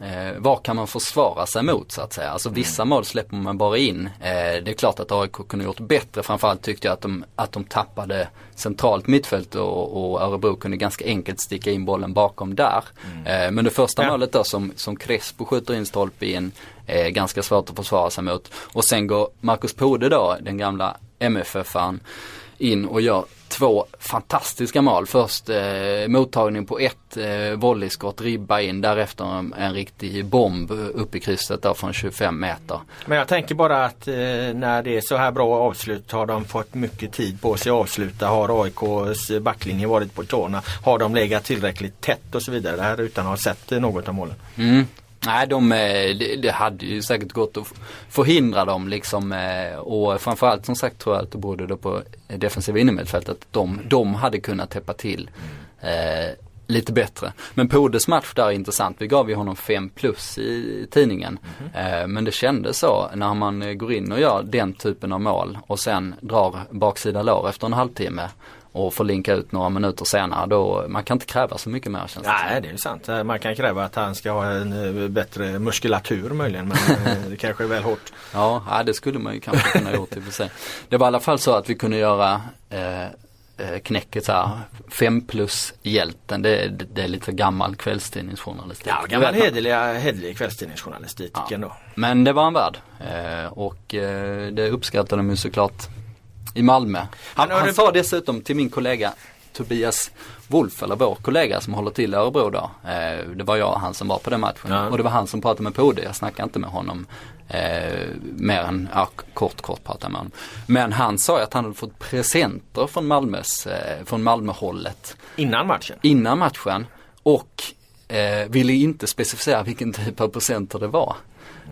Eh, vad kan man försvara sig mot så att säga? Alltså vissa mål släpper man bara in. Eh, det är klart att AIK kunde gjort bättre. Framförallt tyckte jag att de, att de tappade centralt mittfält och, och Örebro kunde ganska enkelt sticka in bollen bakom där. Eh, men det första Ja. målet då som, som Crespo skjuter in stolpe in är ganska svårt att försvara sig mot. Och sen går Marcus Pode då, den gamla MFF-aren, in och gör två fantastiska mål. Först eh, mottagning på ett eh, volleyskott, ribba in, därefter en, en riktig bomb upp i krysset där från 25 meter. Men jag tänker bara att eh, när det är så här bra avslut har de fått mycket tid på sig att avsluta. Har AIKs backlinje varit på tårna? Har de legat tillräckligt tätt och så vidare? Det här utan att ha sett något av målen. Mm. Nej, de, eh, det, det hade ju säkert gått att förhindra dem liksom eh, och framförallt som sagt tror jag att det berodde då på defensiva innermittfältet. De, de hade kunnat täppa till eh, lite bättre. Men Podes match där är intressant. Vi gav ju honom 5 plus i tidningen. Eh, men det kändes så när man eh, går in och gör den typen av mål och sen drar baksida lår efter en halvtimme och får linka ut några minuter senare. Då, man kan inte kräva så mycket mer känns det. Nej det är sant. Eh, Man kan kräva att han ska ha en eh, bättre muskulatur möjligen men eh, [laughs] det kanske är väl hårt. Ja, ja, det skulle man ju kanske kunna gjort i och för sig. Det var i alla fall så att vi kunde göra eh, knäcket så här, fem plus hjälten. Det, det, det är lite gammal kvällstidningsjournalistik. Ja, gammal hederliga, hederlig kvällstidningsjournalistik Ja. ändå. Men det var en värd eh, och eh, det uppskattade de ju såklart i Malmö. Han, han du- sa dessutom till min kollega Tobias Wolf, eller vår kollega som håller till i Örebro då. Eh, det var jag och han som var på den matchen. Ja. Och det var han som pratade med Pode. Jag snackade inte med honom eh, mer än, ja, kort kort pratade med honom. Men han sa ju att han hade fått presenter från Malmös, eh, från Malmöhållet Innan matchen. innan matchen och eh, ville inte specificera vilken typ av presenter det var.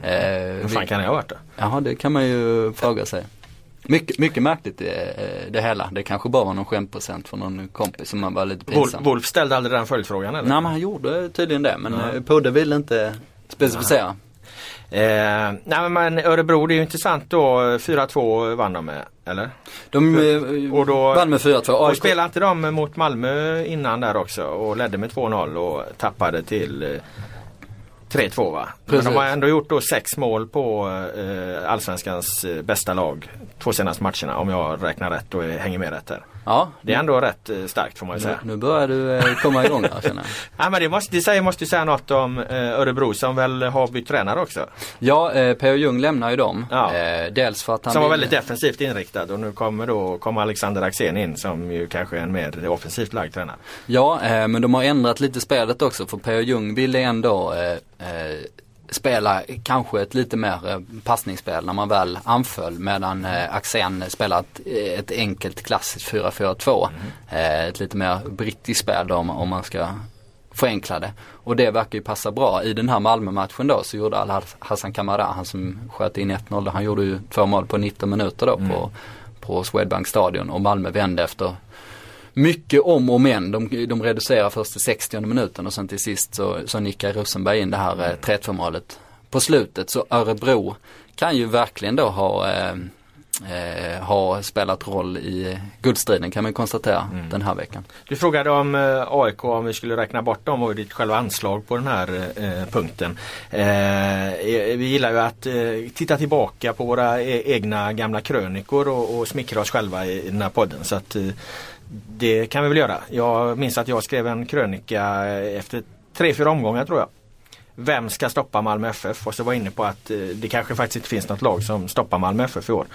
Eh, Hur fan vi- kan det ha varit då? Jaha, det kan man ju fråga sig. Mycket, mycket märkligt det, det hela. Det kanske bara var någon skämtpresent från någon kompis som man var lite pinsam. Wolf ställde aldrig den följdfrågan eller? Nej men han gjorde tydligen det men ja. Pudde ville inte specificera. Eh, nej men Örebro det är ju intressant då 4-2 vann de med, eller? De eh, Och då- vann med 4-2. Och spelade inte de mot Malmö innan där också och ledde med 2-0 och tappade till eh, 3-2 va? Men Precis. de har ändå gjort då sex mål på eh, Allsvenskans eh, bästa lag två senaste matcherna om jag räknar rätt och hänger med rätt här. Ja, Det är ändå rätt eh, starkt får man ju nu, säga. nu börjar du eh, komma igång här känner jag. [laughs] Ja, men det måste, det säger, måste ju säga något om eh, Örebro som väl har bytt tränare också. Ja, eh, P.O. Jung lämnar ju dem. Ja. Eh, dels för att han Som var väldigt defensivt inriktad och nu kommer då kommer Alexander Axén in som ju kanske är en mer offensivt lagd tränare. Ja, eh, men de har ändrat lite spelet också för P.O. Jung ville ändå eh, spela kanske ett lite mer eh, passningsspel när man väl anföll medan eh, Axén spelar ett, ett enkelt klassiskt 4-4-2. Eh, ett lite mer brittiskt spel då, om, om man ska förenkla det. Och det verkar ju passa bra. I den här Malmö-matchen då så gjorde Al Hassan Kamara, han som sköt in 1-0, då, han gjorde ju två mål på 19 minuter då på, på Swedbank stadion och Malmö vände efter mycket om och men. De, de reducerar först till 60 minuten och sen till sist så, så nickar Rosenberg in det här eh, 3-2 målet på slutet. Så Örebro kan ju verkligen då ha, eh, eh, ha spelat roll i guldstriden kan man konstatera den här veckan. Du frågade om eh, AIK om vi skulle räkna bort dem och ditt själva anslag på den här eh, punkten. Eh, vi gillar ju att eh, titta tillbaka på våra e- egna gamla krönikor och, och smickra oss själva i, i den här podden. Så att, eh, det kan vi väl göra. Jag minns att jag skrev en krönika eh, efter tre, fyra omgångar tror jag. Vem ska stoppa Malmö FF? Och så var jag inne på att eh, det kanske faktiskt inte finns något lag som stoppar Malmö FF i år.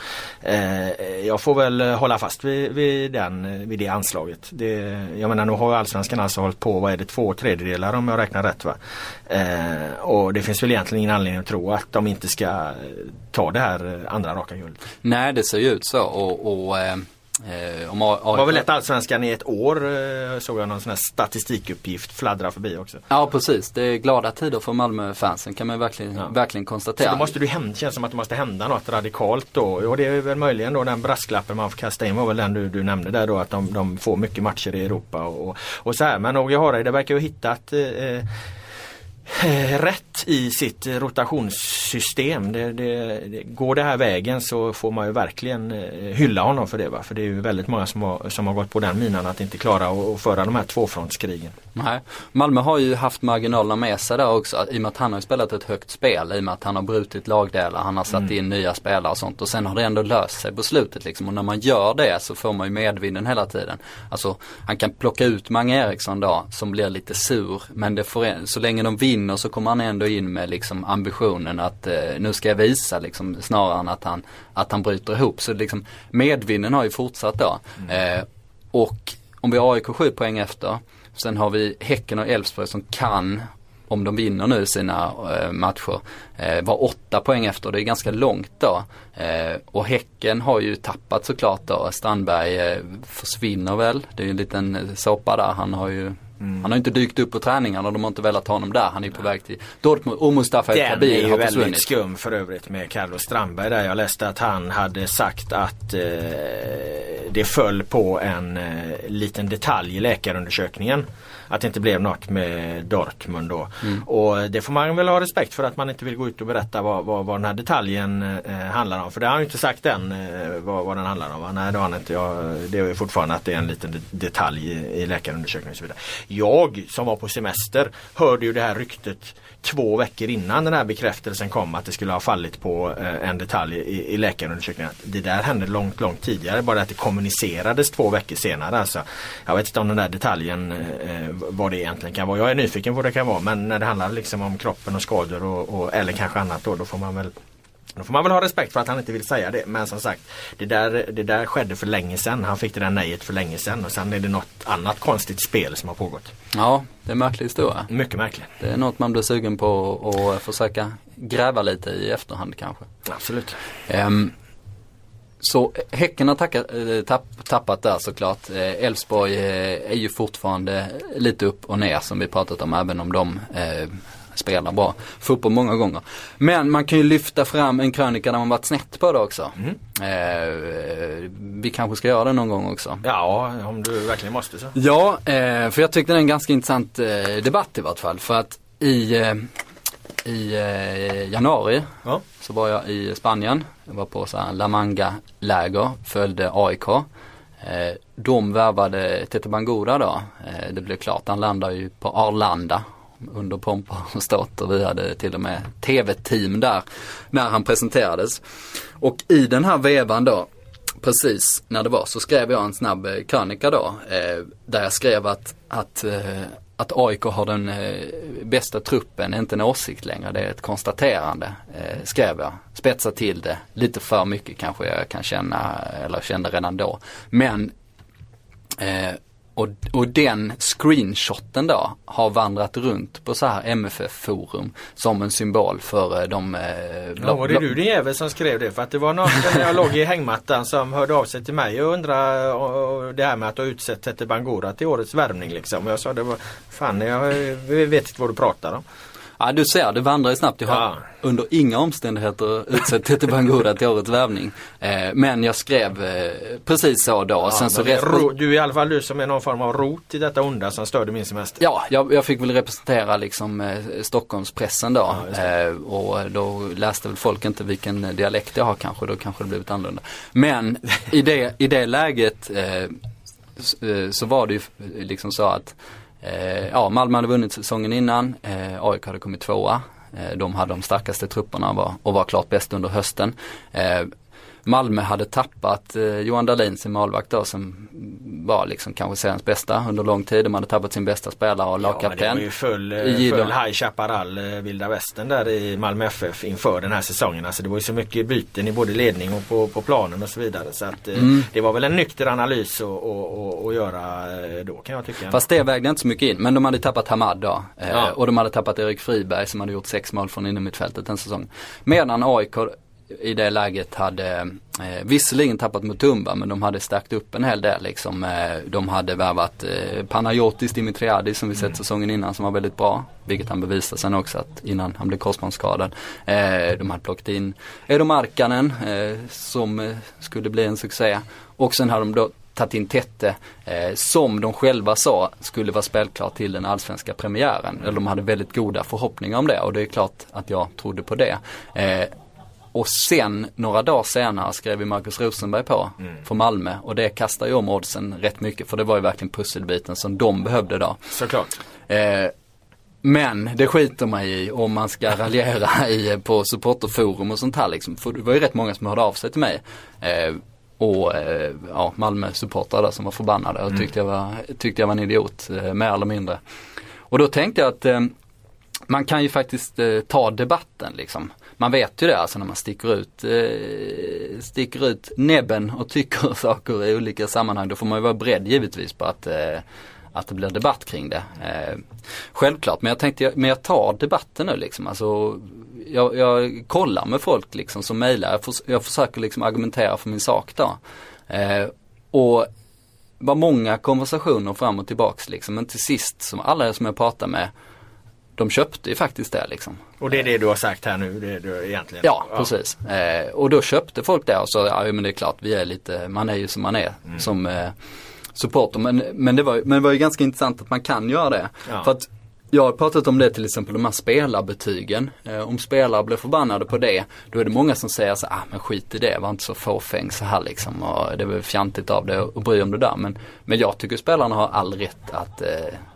Eh, jag får väl hålla fast vid, vid, den, vid det anslaget. Det, jag menar nu har Allsvenskan alltså hållit på, vad är det, två tredjedelar om jag räknar rätt va? Och det finns väl egentligen ingen anledning att tro att de inte ska ta det här andra raka guldet. Nej det ser ju ut så och, och eh, om A- Det var väl ett allsvenskan i ett år eh, såg jag någon sån här statistikuppgift fladdra förbi också. Ja precis, det är glada tider för Malmö-fansen kan man verkligen, Ja. verkligen Så konstatera. då måste det hända, känns som att det måste hända något radikalt då. Och det är väl möjligen då den brasklappen man får kasta in var väl den du, du nämnde där då att de, de får mycket matcher i Europa och, och så här. Men Åge Hareide verkar ju ha hittat eh, eh, [laughs] rätt i sitt rotationssystem. Det, det, det, går det här vägen så får man ju verkligen eh, hylla honom för det. Va? För det är ju väldigt många som har, som har gått på den minan att inte klara att föra de här tvåfrontskrigen. Nej. Malmö har ju haft marginalerna med sig där också i och med att han har spelat ett högt spel i och med att han har brutit lagdelar, han har satt in nya spelare och sånt och sen har det ändå löst sig på slutet liksom och när man gör det så får man ju medvinden hela tiden. Alltså han kan plocka ut Mange Eriksson då som blir lite sur men det får, så länge de vinner så kommer han ändå in med liksom ambitionen att eh, nu ska jag visa liksom snarare än att han, att han bryter ihop. Så liksom medvinden har ju fortsatt då. Eh, och om vi har AIK 7 poäng efter Sen har vi Häcken och Elfsborg som kan, om de vinner nu sina eh, matcher, eh, vara åtta poäng efter. Det är ganska långt då. Eh, och Häcken har ju tappat såklart då. Strandberg eh, försvinner väl. Det är ju en liten eh, soppa där. Han har ju han har inte dykt upp på träningarna och de har inte velat ha honom där. Han är på väg till Dortmund och Mustafa El Den är Kabir ju har väldigt försvunnit. skum för övrigt med Carlos Strandberg där. Jag läste att han hade sagt att eh, det föll på en eh, liten detalj i läkarundersökningen. Att det inte blev något med Dortmund då. Mm. Och det får man väl ha respekt för att man inte vill gå ut och berätta vad, vad, vad den här detaljen eh, handlar om. För det har han ju inte sagt än eh, vad, vad den handlar om. va? Nej det har han inte. Jag, det är fortfarande att det är en liten de- detalj i, i läkarundersökningen och så vidare. Jag som var på semester hörde ju det här ryktet två veckor innan den här bekräftelsen kom att det skulle ha fallit på eh, en detalj i, i läkarundersökningen. Det där hände långt, långt tidigare. Bara att det kommunicerades två veckor senare. Alltså, jag vet inte om den där detaljen eh, vad det egentligen kan vara. Jag är nyfiken på vad det kan vara men när det handlar liksom om kroppen och skador och, och, eller kanske annat då, då får man väl då får man väl ha respekt för att han inte vill säga det. Men som sagt, det där, det där skedde för länge sedan. Han fick det där nejet för länge sedan och sen är det något annat konstigt spel som har pågått. Ja, det är en märklig historia. Mycket märkligt. Det är något man blir sugen på att försöka gräva lite i efterhand kanske. Absolut. Ehm, så Häcken har tackat, eh, tapp, tappat där såklart. Eh, Elfsborg eh, är ju fortfarande lite upp och ner som vi pratat om även om de eh, spelar bra fotboll många gånger. Men man kan ju lyfta fram en krönika där man varit snett på det också. Eh, vi kanske ska göra det någon gång också. Ja, om du verkligen måste så. Ja, eh, för jag tyckte det är en ganska intressant eh, debatt i vart fall. För att i, eh, i eh, januari Ja. så var jag i Spanien. Jag var på så här La Manga-läger, följde AIK. Eh, de värvade Tete Bangura då. Det blev klart, han landade ju på Arlanda under pompa och ståt och vi hade till och med tv-team där när han presenterades. Och i den här vevan då, precis när det var så skrev jag en snabb eh, krönika då. Eh, där jag skrev att, att, eh, att AIK har den eh, bästa truppen, inte en åsikt längre, det är ett konstaterande. Eh, skrev jag. Spetsa till det, lite för mycket kanske jag kan känna, eller kände redan då. Men Eh, och, och den screenshoten då har vandrat runt på så här MFF-forum som en symbol för eh, de... Eh, Ja, var det du din jävel som skrev det? För att det var någon när jag låg i hängmattan som hörde av sig till mig och undrade och, och det här med att har utsett Tete Bangura till årets värvning liksom. Och jag sa det var Fan jag vet inte vad du pratar om. Ja du ser, det vandrar ju snabbt. Jag har Ja. under inga omständigheter utsett Tete Bangura till årets värvning. Eh, men jag skrev eh, precis så då. och sen så resten- ro, du är i alla fall du som är någon form av rot i detta onda som störde min semester. Ja, jag, jag fick väl representera liksom eh, Stockholmspressen då. Ja, eh, och då läste väl folk inte vilken dialekt jag har kanske, då kanske det blivit annorlunda. Men i det, i det läget eh, eh, så var det ju liksom så att eh, ja, Malmö hade vunnit säsongen innan, eh, AIK hade kommit tvåa. Eh, de hade de starkaste trupperna och var, och var klart bäst under hösten. Eh, Malmö hade tappat eh, Johan Dahlin, sin målvakt då, som var liksom kanske seriens bästa under lång tid. De hade tappat sin bästa spelare och Ja, men det lagkapten. var ju full, i eh, full High Chaparral, eh, vilda västern där i Malmö FF inför den här säsongen. Alltså det var ju så mycket byten i både ledning och på, på planen och så vidare. Så att, eh, Mm. det var väl en nykter analys att och, och göra då kan jag tycka. Fast det vägde inte så mycket in. Men de hade tappat Hamad då. Ja. Och de hade tappat Erik Friberg som hade gjort sex mål från innermittfältet den säsongen. Medan AIK i det läget hade eh, visserligen tappat Mutumba men de hade stärkt upp en hel del liksom. Eh, de hade värvat eh, Panayotis Dimitriadis som vi sett säsongen innan som var väldigt bra. Vilket han bevisade sen också att innan han blev korsbandsskadad. Eh, de hade plockat in Edo Markkanen eh, som eh, skulle bli en succé. Och sen hade de då tagit in Tette eh, som de själva sa skulle vara spelklar till den allsvenska premiären. Eller de hade väldigt goda förhoppningar om det och det är klart att jag trodde på det. Eh, och sen några dagar senare skrev vi Marcus Rosenberg på för Malmö och det kastar ju om oddsen rätt mycket för det var ju verkligen pusselbiten som de behövde då. Såklart. Eh, men det skiter man i om man ska [laughs] raljera i, på supporterforum och sånt här liksom. För det var ju rätt många som hörde av sig till mig. Eh, och eh, ja, Malmö supportrar där som var förbannade och tyckte jag var, tyckte jag var en idiot, eh, mer eller mindre. Och då tänkte jag att eh, man kan ju faktiskt eh, ta debatten liksom. Man vet ju det alltså när man sticker ut, eh, sticker ut näbben och tycker [laughs] saker i olika sammanhang. Då får man ju vara beredd givetvis på att, eh, att det blir debatt kring det. Eh, självklart, men jag tänkte, men jag tar debatten nu liksom. Alltså, jag, jag kollar med folk liksom som mejlar. Jag, förs- jag försöker liksom argumentera för min sak då. Eh, och var många konversationer fram och tillbaks liksom. Men till sist, som alla som jag pratar med, de köpte ju faktiskt det liksom. Och det är det du har sagt här nu, det är du egentligen? Ja, precis. Eh, och då köpte folk det och så, ja men det är klart, vi är lite, man är ju som man är som eh, supporter. Men, men, det var, men det var ju ganska intressant att man kan göra det. Ja. För att jag har pratat om det till exempel, de här spelarbetygen. Eh, om spelare blir förbannade på det, då är det många som säger så ah men skit i det, var inte så fåfäng så här liksom. Och det väl fjantigt av det att bry om det där. Men, men jag tycker spelarna har all rätt att eh,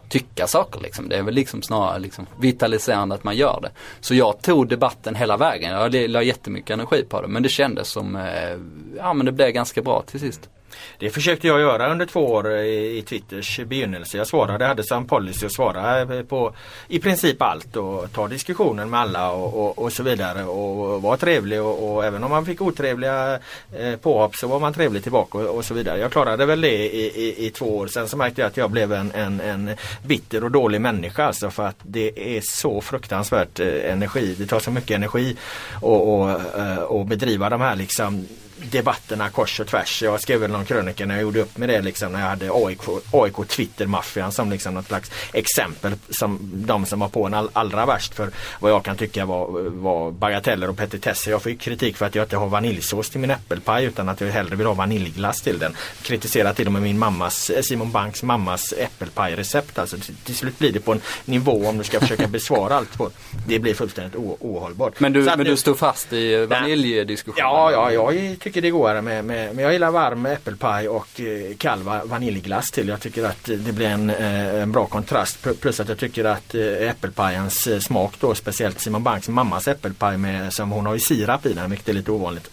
tycka saker liksom. Det är väl liksom snarare liksom vitaliserande att man gör det. Så jag tog debatten hela vägen. Jag la jättemycket energi på det. Men det kändes som, eh, ja men det blev ganska bra till sist. Det försökte jag göra under två år eh, i, i Twitters begynnelse. Jag svarade, hade som policy att svara eh, på i princip allt och ta diskussionen med alla och, och, och så vidare och vara trevlig och, och även om man fick otrevliga eh, påhopp så var man trevlig tillbaka och, och så vidare. Jag klarade väl det i, i, i två år. Sen så märkte jag att jag blev en, en, en bitter och dålig människa alltså för att det är så fruktansvärt eh, energi. Det tar så mycket energi och, och, och bedriva de här liksom debatterna kors och tvärs. Jag skrev väl någon krönika när jag gjorde upp med det liksom när jag hade AIK, AIK Twitter-maffian som liksom något slags exempel som de som var på en all, allra värst för vad jag kan tycka var, var bagateller och petitesser. Jag fick kritik för att jag inte har vaniljsås till min äppelpaj utan att jag hellre vill ha vaniljglass till den. Kritiserar till och med min mammas, eh, Simon Banks mammas äppelpajrecept. Alltså till, till slut blir det på en nivå om du ska försöka [laughs] besvara allt på. Det blir fullständigt ohållbart. Men du, men du stod fast i vaniljdiskussionen? Ja, ja, jag tycker tycker det går med, med, men jag gillar varm äppelpaj och eh, kall vaniljglass till. Jag tycker att det blir en, eh, en bra kontrast. Plus att jag tycker att eh, äppelpajens smak då, speciellt Simon Banks mammas äppelpaj med, som hon har ju sirap i den, vilket är lite ovanligt.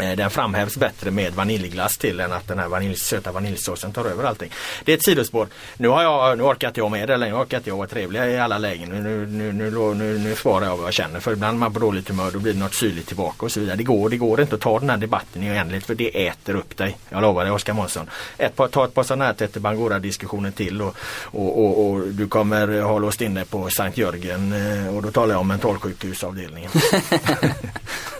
Eh, den framhävs bättre med vaniljglass till än att den här vanilj, söta vaniljsåsen tar över allting. Det är ett sidospår. Nu, har jag, nu orkar inte jag med det längre. Nu orkar inte jag vara trevlig i alla lägen. Nu, nu, nu, nu, nu, nu, svarar jag vad jag känner. För ibland man på dåligt humör då blir det något syrligt tillbaka och så vidare. Det går, det går inte att ta den här debatten i oändlighet för det äter upp dig. Jag lovar dig Oskar Månsson. Ett par, ta ett par sådana här Tete Bangora diskussioner till och, och, och, och du kommer ha låst in dig på Sankt Jörgen eh, och då talar jag om mentalsjukhusavdelningen. [laughs]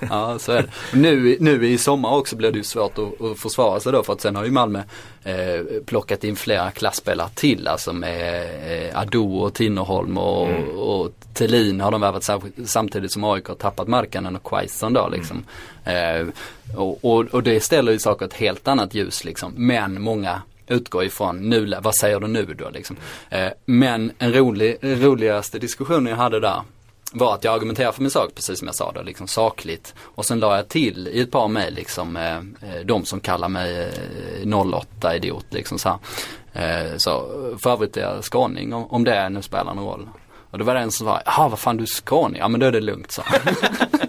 Ja, så är det. Nu, nu i sommar också blir det ju svårt att, att försvara sig då för att sen har ju Malmö eh, plockat in flera klassspelare till alltså med eh, Ado och Tinnerholm och, och Thelin har de värvat samtidigt som AIK har tappat Markkanen och Quaison då liksom. Eh, och, och, och det ställer ju saker ett helt annat ljus liksom. Men många utgår ifrån nu, vad säger du nu då liksom. Eh, men en rolig, roligaste diskussionen jag hade där var att jag argumenterade för min sak precis som jag sa då, liksom sakligt. Och sen la jag till i ett par mejl liksom eh, eh de som kallar mig eh, 08 idiot liksom så här. Eh, så för övrigt är jag skåning om, om det nu spelar någon roll. Och då var det en som sa, jaha vad fan du är skåning? Ja men då är det lugnt så. [laughs]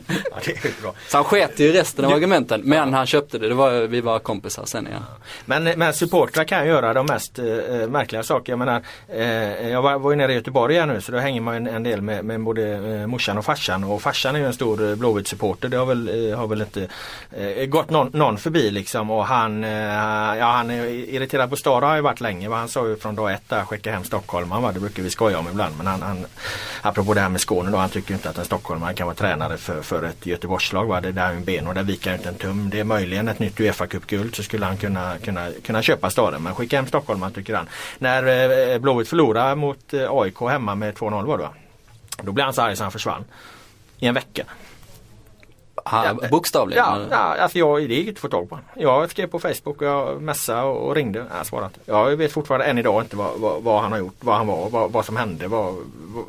det är så han sket i resten av argumenten men han köpte det, det var, vi var kompisar sen ja. Men, men supportrar kan göra de mest eh, märkliga saker. Jag menar, eh, jag var, var ju nere i Göteborg här nu så då hänger man en, en del med, med både eh, morsan och farsan. Och farsan är ju en stor eh, Blåvitt-supporter. Det har väl, eh, har väl inte eh, gått någon, någon förbi liksom. Och han, eh, ja, han är irriterad på Stara har ju varit länge. Han sa ju från dag ett där, skicka hem stockholmaren. Va? Det brukar vi skoja om ibland. Men han, han, apropå det här med Skåne då, han tycker ju inte att en stockholmare kan vara tränare för, för ett Göteborgslag. Va? Det där är en ben och där viker inte en tum. Det är möjligen ett nytt Uefa Cup-guld så skulle han kunna, kunna, kunna köpa staden. Men skicka hem Stockholm tycker han. När eh, Blåvitt förlorade mot eh, AIK hemma med 2-0 var det va? Då blev han så arg så han försvann. I en vecka. Ha, Ja, bokstavligen? Ja, ja alltså jag, det gick inte att få tag på honom. Jag skrev på Facebook och jag messade och ringde. Han svarade inte. Jag vet fortfarande än idag inte vad, vad, vad han har gjort, vad han var, vad, vad som hände. Vad, vad...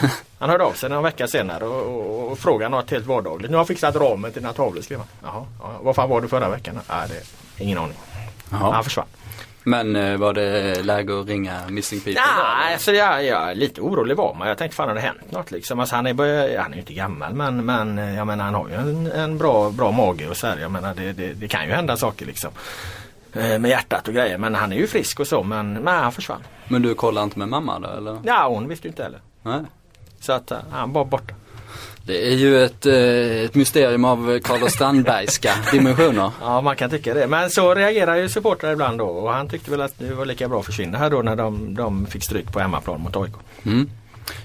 [laughs] Han hörde av sig några vecka senare och, och, och frågade något helt vardagligt. Nu har jag fixat ramen till dina tavlor skrev han. Jaha, ja, vad fan var du förra veckan? Nej, det ingen aning. Jaha. Han försvann. Men eh, var det läge att ringa Missing People? Nej, alltså jag, jag, lite orolig var man. Jag tänkte fan har det hänt något liksom. Alltså, han, är, börjat- han är ju inte gammal men, men eh, jag menar han har ju en, en bra, bra mage och så här. Jag menar det, det, det kan ju hända saker liksom. Eh, Med hjärtat och grejer. Men han är ju frisk och så men nej, han försvann. Men du kollade inte med mamma då eller? Ja hon visste ju inte heller. Nej. Så att eh, han var borta. Det är ju ett, eh, ett mysterium av Carlos Strandbergska [laughs] dimensioner. Ja man kan tycka det. Men så reagerar ju supportrar ibland då. Och han tyckte väl att det var lika bra att försvinna här då när de, de fick stryk på hemmaplan mot AIK. Mm.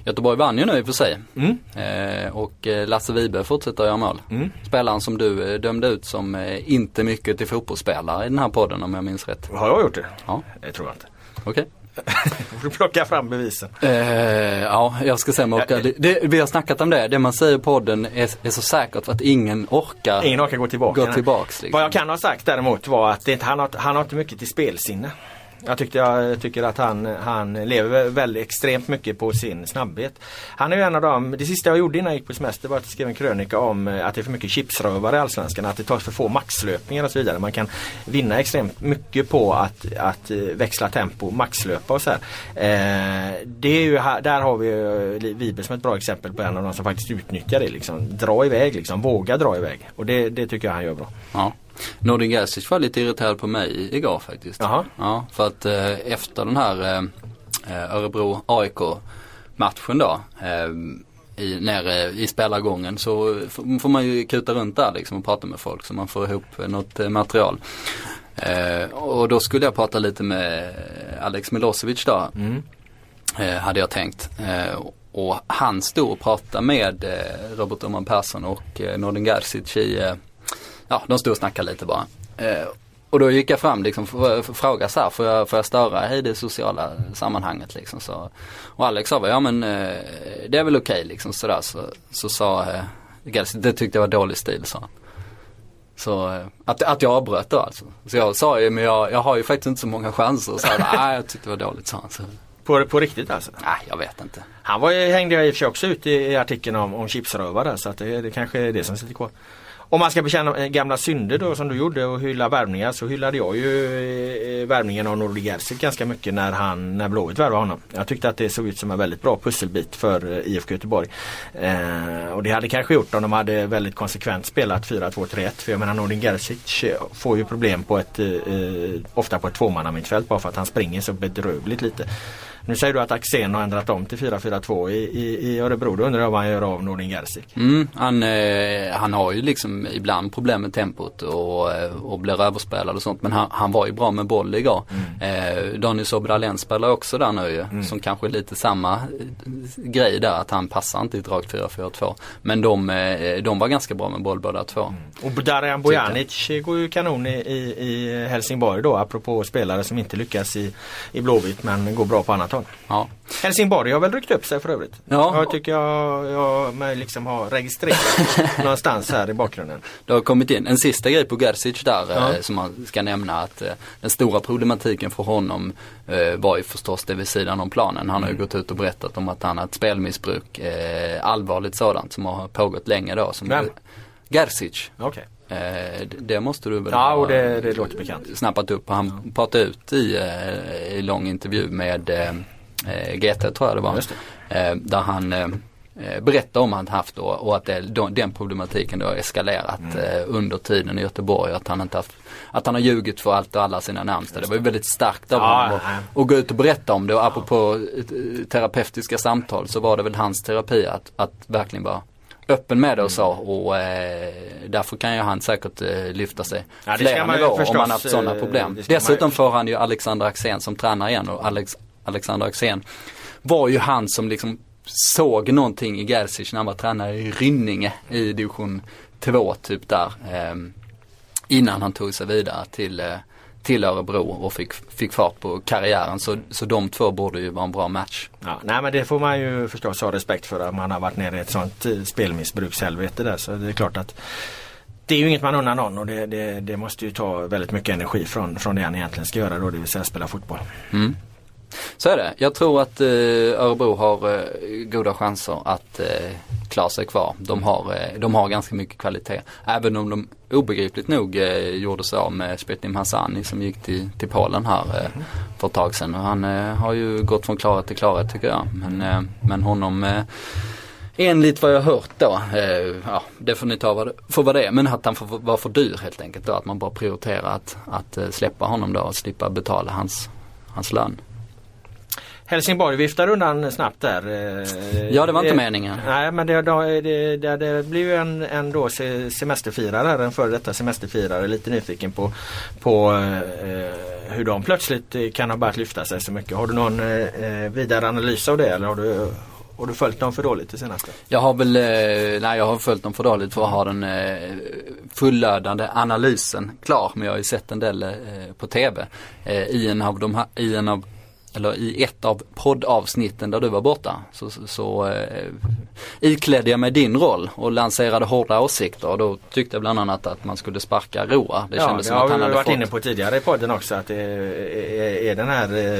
Göteborg vann ju nu i och för sig. Mm. Eh, och eh, Lasse Vibe fortsätter göra mål. Mm. Spelaren som du dömde ut som eh, inte mycket till fotbollsspelare i den här podden om jag minns rätt. Har jag gjort det? Ja, Det tror jag inte. okej. Får du plocka fram bevisen. Eh, ja, jag ska om jag orkar. Det, det, vi har snackat om det. Det man säger i podden är, är så säkert för att ingen orkar Ingen orkar gå tillbaka. gå tillbaks. Liksom. Vad jag kan ha sagt däremot var att det han, har, han har inte mycket till spelsinne. Jag, tyckte, jag tycker att han, han lever väldigt extremt mycket på sin snabbhet. Han är ju en av dem, det sista jag gjorde innan jag gick på semester var att jag skrev en krönika om eh, att det är för mycket chipsrövare i Allsvenskan. Att det tas för få maxlöpningar och så vidare. Man kan vinna extremt mycket på att, att eh, växla tempo, maxlöpa och så här. Eh, det är ju, där har vi Vibe som ett bra exempel på en av de som faktiskt utnyttjar det. Liksom. Dra iväg liksom, våga dra iväg. Och det, det tycker jag han gör bra. Ja. Nordin Gerzic var lite irriterad på mig igår faktiskt. Jaha. Ja, för att eh, efter den här eh, eh, Örebro-AIK matchen då. Eh, i, nere i spelargången så får man ju kuta runt där liksom och prata med folk så man får ihop något eh, material. Eh, och då skulle jag prata lite med Alex Milosevic då. Mm. eh, hade jag tänkt. Eh, och han stod och pratade med eh, Robert Oman Persson och eh, Nordin Gerzic i, ja de stod och snackade lite bara. Eh, och då gick jag fram liksom för för att fråga så här, får jag, får jag störa i det sociala sammanhanget liksom så. Och Alex sa ja men eh, det är väl okej liksom sådär så, så sa eh, det tyckte jag var dålig stil sa han. Så eh, att, att jag avbröt då alltså. Så jag sa ju men jag, jag har ju faktiskt inte så många chanser. Så jag, nej jag tyckte det var dåligt sa han. Så, På, på riktigt alltså? nej jag vet inte. Han var, ju- hängde jag i och för sig också ut i, i artikeln om, om chipsrövare så att det, det kanske är det som sitter kvar. Om man ska bekänna eh, gamla synder då som du gjorde och hylla värvningar så hyllade jag ju eh, värvningen av Nordi Gerzic ganska mycket när han, när Blåvitt värvade honom. Jag tyckte att det såg ut som en väldigt bra pusselbit för eh, IFK Göteborg. Eh, och det hade kanske gjort om de hade väldigt konsekvent spelat 4-2-3-1 för jag menar Nordin Gerzic får ju problem på ett, eh, ofta på ett tvåmannamittfält bara för att han springer så bedrövligt lite. Nu säger du att Axén har ändrat om till 4-4-2 i, i, i Örebro. Då undrar jag vad han gör av Nordin Gerzic. Mm, han, eh, han har ju liksom ibland problem med tempot och, eh, och blir överspelad och sånt. Men han, han var ju bra med boll igår. Eh, Daniel Sobralén spelar också där nu ju. Som kanske är lite samma eh, grej där. Att han passar inte i ett rakt 4-4-2. Men de, eh, de var ganska bra med boll båda två. Och Darijan Bojanic går ju kanon i, i, i Helsingborg då apropå spelare som inte lyckas i, i Blåvitt men går bra på annat håll. Ja. Helsingborg har väl ryckt upp sig för övrigt. Ja. Jag tycker jag, jag mig liksom har registrerat [laughs] någonstans här i bakgrunden. Det har kommit in en sista grej på Gerzic där Ja. eh, som man ska nämna att eh, den stora problematiken för honom eh, var ju förstås det vid sidan om planen. Han har Mm. ju gått ut och berättat om att han har ett spelmissbruk, allvarligt sådant som har pågått länge då. Som Vem? Gerzic. Okej. Eh, det- det måste du väl Ja, och det- det låter bekant. snappat upp. Han pratade ut i, eh, i lång intervju med eh, eh, GT tror jag det var. Eh, där han berättade om han haft då, och att det, den problematiken då har eskalerat Mm. under tiden i Göteborg. Att han inte haft, att han har ljugit för allt och alla sina närmsta. Det var ju väldigt starkt av Ja, honom ja. att- gå ut och berätta om det. Och apropå terapeutiska samtal så var det väl hans terapi att, att verkligen vara öppen med det och så och eh, därför kan ju han säkert eh, lyfta sig Ja, flera nivåer om förstås, man haft sådana eh, problem. man Dessutom får han ju Alexander Axén som tränar igen och Alex, Alexander Axén var ju han som liksom såg någonting i Gerzic när han var tränare i Rynninge i division 2 typ där. Eh, innan han tog sig vidare till, eh, till Örebro och fick, fick fart på karriären. Så, så de två borde ju vara en bra match. Ja, nej men det får man ju förstås ha respekt för att man har varit nere i ett sånt eh, spelmissbrukshelvete där. Så det är klart att det är ju inget man unnar någon och det, det, det, måste ju ta väldigt mycket energi från, från det han egentligen ska göra då, det vill säga spela fotboll. Mm. Så är det. Jag tror att eh, Örebro har eh, goda chanser att eh, klara sig kvar. De har, eh, de har ganska mycket kvalitet. Även om de obegripligt nog eh, gjorde sig av med Spetnim Hassani som gick till, till Polen här eh, för ett tag sedan. Och han eh, har ju gått från klarhet till klarhet tycker jag. Men, eh, men honom eh, Enligt vad jag har hört då, eh, ja det får ni ta vad för vad det är, men att han får vara för dyr helt enkelt då. Att man bara prioriterar att, att släppa honom då och slippa betala hans, hans lön. Helsingborg viftar undan snabbt där. eh, Ja det var inte meningen. Nej men det, det, det, det, blir ju en, en då se- semesterfirare, en före detta semesterfirare. Lite nyfiken på, på eh, hur de plötsligt eh, kan ha börjat lyfta sig så mycket. Har du någon eh, vidare analys av det eller har du, har du följt dem för dåligt det senaste? Jag har väl, eh, nej jag har följt dem för dåligt för att ha den eh, fullödande analysen klar. Men jag har ju sett en del eh, på TV. Eh, I en av de här, i en av eller i ett av poddavsnitten där du var borta så, så, så eh, iklädde jag mig din roll och lanserade hårda åsikter och då tyckte jag bland annat att man skulle sparka Roa. Det ja, kändes det som har att han hade varit fått inne på tidigare i podden också att det är, är den här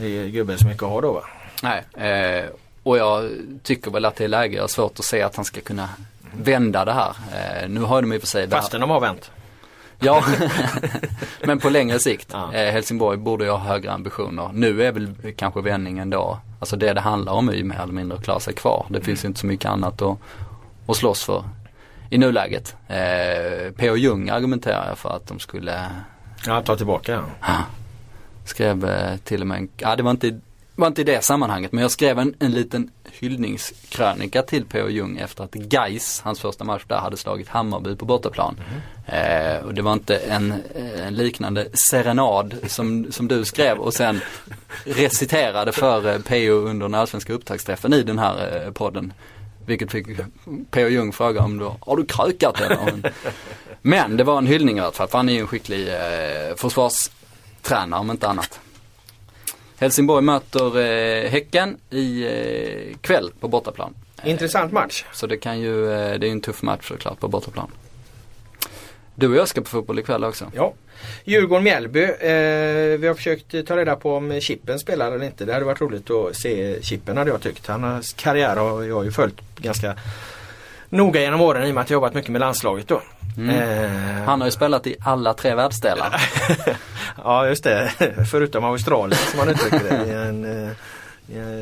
eh, gubben så mycket att ha då va? Nej, eh, och jag tycker väl att det är läge, jag har svårt att se att han ska kunna vända det här. Eh, nu har de i och för sig Fastän de har vänt. Ja, [laughs] men på längre sikt. Ja. Eh, Helsingborg borde ju ha högre ambitioner. Nu är väl kanske vändningen då, alltså det det handlar om är ju mer eller mindre att klara sig kvar. Det finns ju inte så mycket annat att, att slåss för i nuläget. Eh, P.O. Jung argumenterar jag för att de skulle, Ja, ta tillbaka ja. skrev eh, till och med, en, ja det var inte, var inte i det sammanhanget men jag skrev en, en liten hyllningskrönika till P.O. Jung efter att Geis, hans första match där, hade slagit Hammarby på bortaplan. Eh, och det var inte en, eh, en liknande serenad som, som du skrev och sen reciterade för eh, P.O. under den allsvenska upptaktsträffen i den här eh, podden. Vilket fick P.O. Jung fråga om du har du krökat eller? Men, men det var en hyllning i alla fall för han är ju en skicklig eh, försvarstränare om inte annat. Helsingborg möter eh, Häcken i eh, kväll på bortaplan. Intressant match. Så det kan ju, eh, det är en tuff match såklart på bortaplan. Du och jag ska på fotboll ikväll också. Ja. Djurgården-Mjällby. Eh, vi har försökt ta reda på om Chippen spelar eller inte. Det hade varit roligt att se Chippen hade jag tyckt. Hans karriär har jag ju följt ganska noga genom åren i och med att jag jobbat mycket med landslaget då. Mm. Eh, Han har ju spelat i alla tre världsdelar. [laughs] ja just det, förutom Australien som man uttrycker det. I en, eh,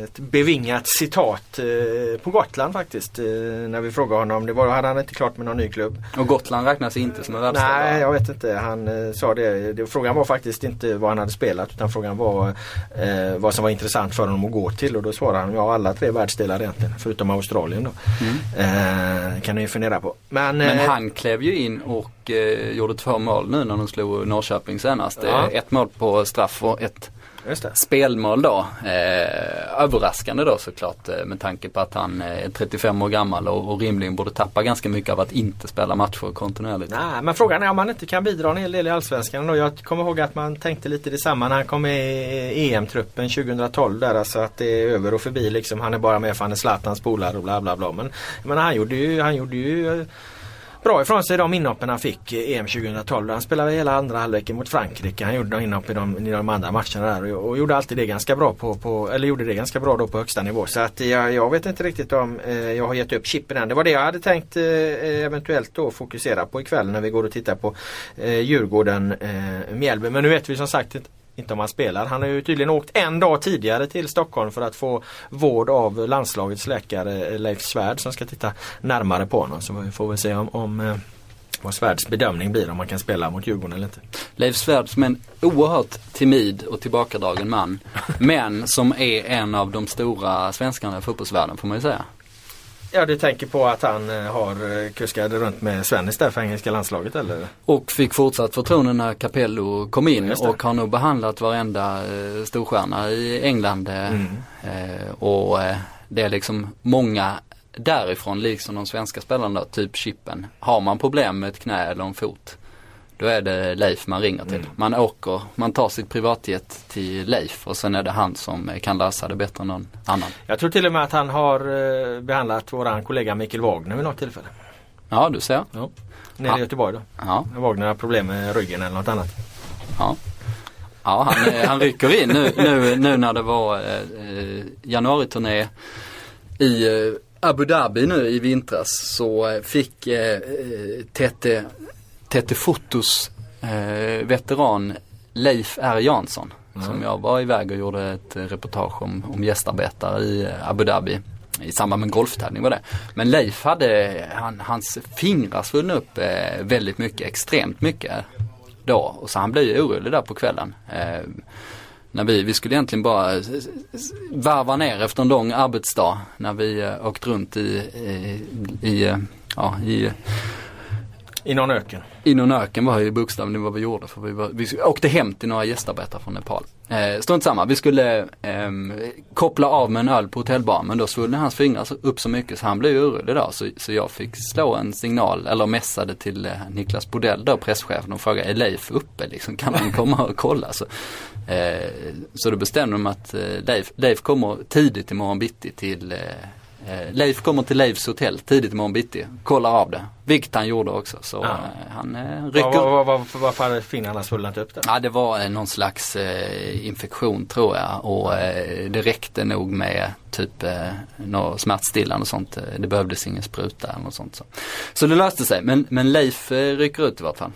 ett bevingat citat eh, på Gotland faktiskt. Eh, när vi frågade honom, det var, hade han inte klart med någon ny klubb. Och Gotland räknas inte som en världsdel. Nej, jag vet inte. Han eh, sa det. det. Frågan var faktiskt inte vad han hade spelat utan frågan var eh, vad som var intressant för honom att gå till och då svarade han ja alla tre världsdelar egentligen förutom Australien då. Eh, kan ni ju fundera på. Men, Men eh, han klev ju in och eh, gjorde två mål nu när de slog Norrköping senast. Ja. Eh, Ett mål på straff och ett. Spelmål då. Eh, överraskande då såklart eh, med tanke på att han är 35 år gammal och, och rimligen borde tappa ganska mycket av att inte spela matcher kontinuerligt. Nej, men frågan är om han inte kan bidra en hel del i Allsvenskan. Och jag kommer ihåg att man tänkte lite detsamma när han kom med i EM-truppen 2012 där. Alltså att det är över och förbi liksom. Han är bara med för han är Zlatans polare och bla bla bla. Men, men han gjorde ju, han gjorde ju eh, bra ifrån sig de inhoppen han fick i EM 2012. Han spelade hela andra halvleken mot Frankrike. Han gjorde de inhopp i de, i de andra matcherna där och, och gjorde alltid det ganska bra på, på eller gjorde det ganska bra då på högsta nivå. Så att jag, jag vet inte riktigt om eh, jag har gett upp chippen än. Det var det jag hade tänkt eh, eh, eventuellt då fokusera på ikväll när vi går och tittar på eh, Djurgården eh, Mjällby. Men nu vet vi som sagt inte om han spelar. Han har ju tydligen åkt en dag tidigare till Stockholm för att få vård av landslagets läkare eh, Leif Svärd som ska titta närmare på honom. Så vi får väl se om, om eh, vad Svärds bedömning blir om man kan spela mot Djurgården eller inte. Leif Svärd som är en oerhört timid och tillbakadragen man. [laughs] men som är en av de stora svenskarna i fotbollsvärlden får man ju säga. Ja du tänker på att han eh, har eh, kuskat runt med Svennis där för engelska landslaget eller? Och fick fortsatt förtroende när Capello kom in och har nog behandlat varenda eh, storstjärna i England. Mm. eh, och eh, det är liksom många därifrån, liksom de svenska spelarna typ Chippen. Har man problem med ett knä eller en fot, då är det Leif man ringer till. Man åker, man tar sitt privatjet till Leif och sen är det han som kan lösa det bättre än någon annan. Jag tror till och med att han har eh, behandlat våran kollega Mikael Wagner vid något tillfälle. Ja, du ser. Nere Ja. i Göteborg då. Ja, Wagner har problem med ryggen eller något annat. ja. Ja, han, eh, han rycker in nu, nu, nu när det var eh, eh, januariturné i eh, Abu Dhabi nu i vintras så eh, fick eh, eh, Tete, Tete Fotos eh, veteran Leif R Jansson som jag var iväg och gjorde ett eh, reportage om, om gästarbetare i eh, Abu Dhabi i samband med en golftävling var det. Men Leif hade, han, hans fingrar svullnade upp eh, väldigt mycket, extremt mycket då. Och så han blev ju orolig där på kvällen. Eh, när vi, vi skulle egentligen bara varva ner efter en lång arbetsdag när vi eh, åkt runt i, i, i, eh, ja, i I någon öken i någon öken var ju bokstavligen vad vi gjorde för vi, var, vi åkte hem till några gästarbetare från Nepal. Eh, strunt samma, vi skulle eh, koppla av med en öl på hotellbaren men då svullnade hans fingrar upp så mycket så han blev orolig då så, så jag fick slå en signal eller messade till eh, Niklas Bodell då presschefen och frågade är Leif uppe liksom kan han komma och kolla? Så, eh, så då bestämde de att eh, Leif, Leif kommer tidigt imorgon bitti till eh, eh, Leif kommer till Leifs hotell tidigt imorgon bitti, kollar av det. Vilket han gjorde också. Så Ja. eh, han eh, rycker. vad, vad, vad, varför hade fingrarna svullnat upp där? Ja det var eh, någon slags eh, infektion tror jag och det räckte nog med typ eh, något smärtstillande och sånt. Det behövdes ingen spruta eller något sånt. Så, så det löste sig men, men Leif rycker ut i vart fall.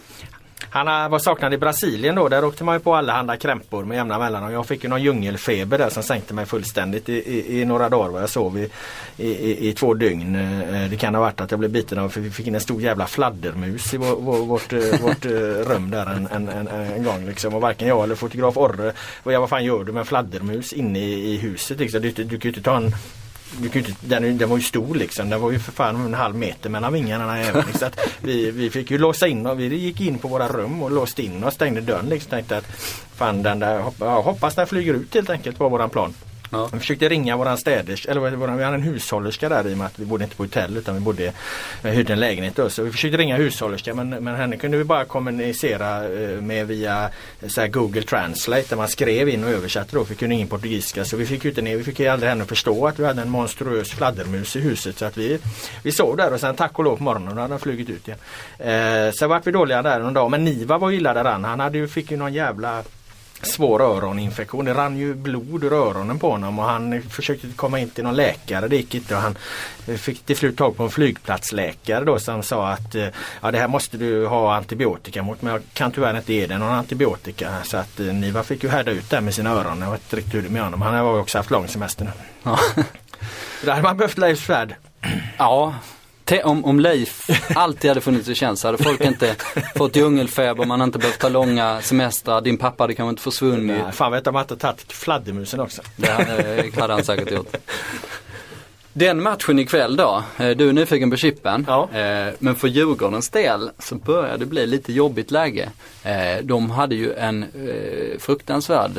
Han eh, var saknad i Brasilien då. Där åkte man ju på allehanda krämpor med jämna mellanrum. Jag fick ju någon djungelfeber där som sänkte mig fullständigt i, i, i några dagar. Vad jag sov i, i, i, i två dygn. Eh, det kan ha varit att jag blev biten av, för vi fick in en stor jävla fladdermus i vår, vår, vårt, eh, vårt rum där en, en, en, en gång. Liksom. Och varken jag eller fotograf Orre, vad, jag, vad fan gör du med en fladdermus inne i, i huset? Liksom. Du, du, du kan ju inte ta en du kan inte, den, den var ju stor liksom. Den var ju för fan en halv meter mellan vingarna även. Liksom. Så att vi, vi fick ju låsa in och vi gick in på våra rum och låste in och stängde dörren. Liksom. Tänkte att fan den där, hoppas den flyger ut helt enkelt på våran plan. Ja. Vi försökte ringa våran städerska, eller våran, vi hade en hushållerska där i och med att vi bodde inte på hotell utan vi bodde, vi hyrde en lägenhet då. Så vi försökte ringa hushållerska men, men henne kunde vi bara kommunicera eh, med via eh, så här Google Translate där man skrev in och översatte då vi kunde ingen portugisiska. Så vi fick ju inte ner, vi fick ju aldrig henne att förstå att vi hade en monstruös fladdermus i huset. Så att vi, vi sov där och sen tack och lov på morgonen då hade den flugit ut igen. Eh, sen vart vi dåliga där någon dag men Niva var ju illa däran. Han hade ju, fick ju någon jävla svår öroninfektion. Det rann ju blod ur öronen på honom och han försökte komma in till någon läkare. Det gick inte och han fick till slut tag på en flygplatsläkare då som sa att eh, ja, det här måste du ha antibiotika mot men jag kan tyvärr inte ge dig någon antibiotika. Så att eh, Niva fick ju härda ut där med sina öron. Jag vet inte riktigt hur det är med honom. Han har också haft lång semester nu. Ja. [laughs] Där hade man behövt Leif Svärd. Ja, om, om Leif alltid hade funnits i tjänst hade folk inte fått djungelfeber, man hade inte behövt ta långa semestrar, din pappa hade kanske inte försvunnit. Nej, fan vet om man inte tagit fladdermusen också. Det hade, hade han säkert gjort. Den matchen ikväll då, eh, du är nyfiken på chippen. Ja. Eh, Men för Djurgårdens del så börjar det bli lite jobbigt läge. Eh, De hade ju en fruktansvärd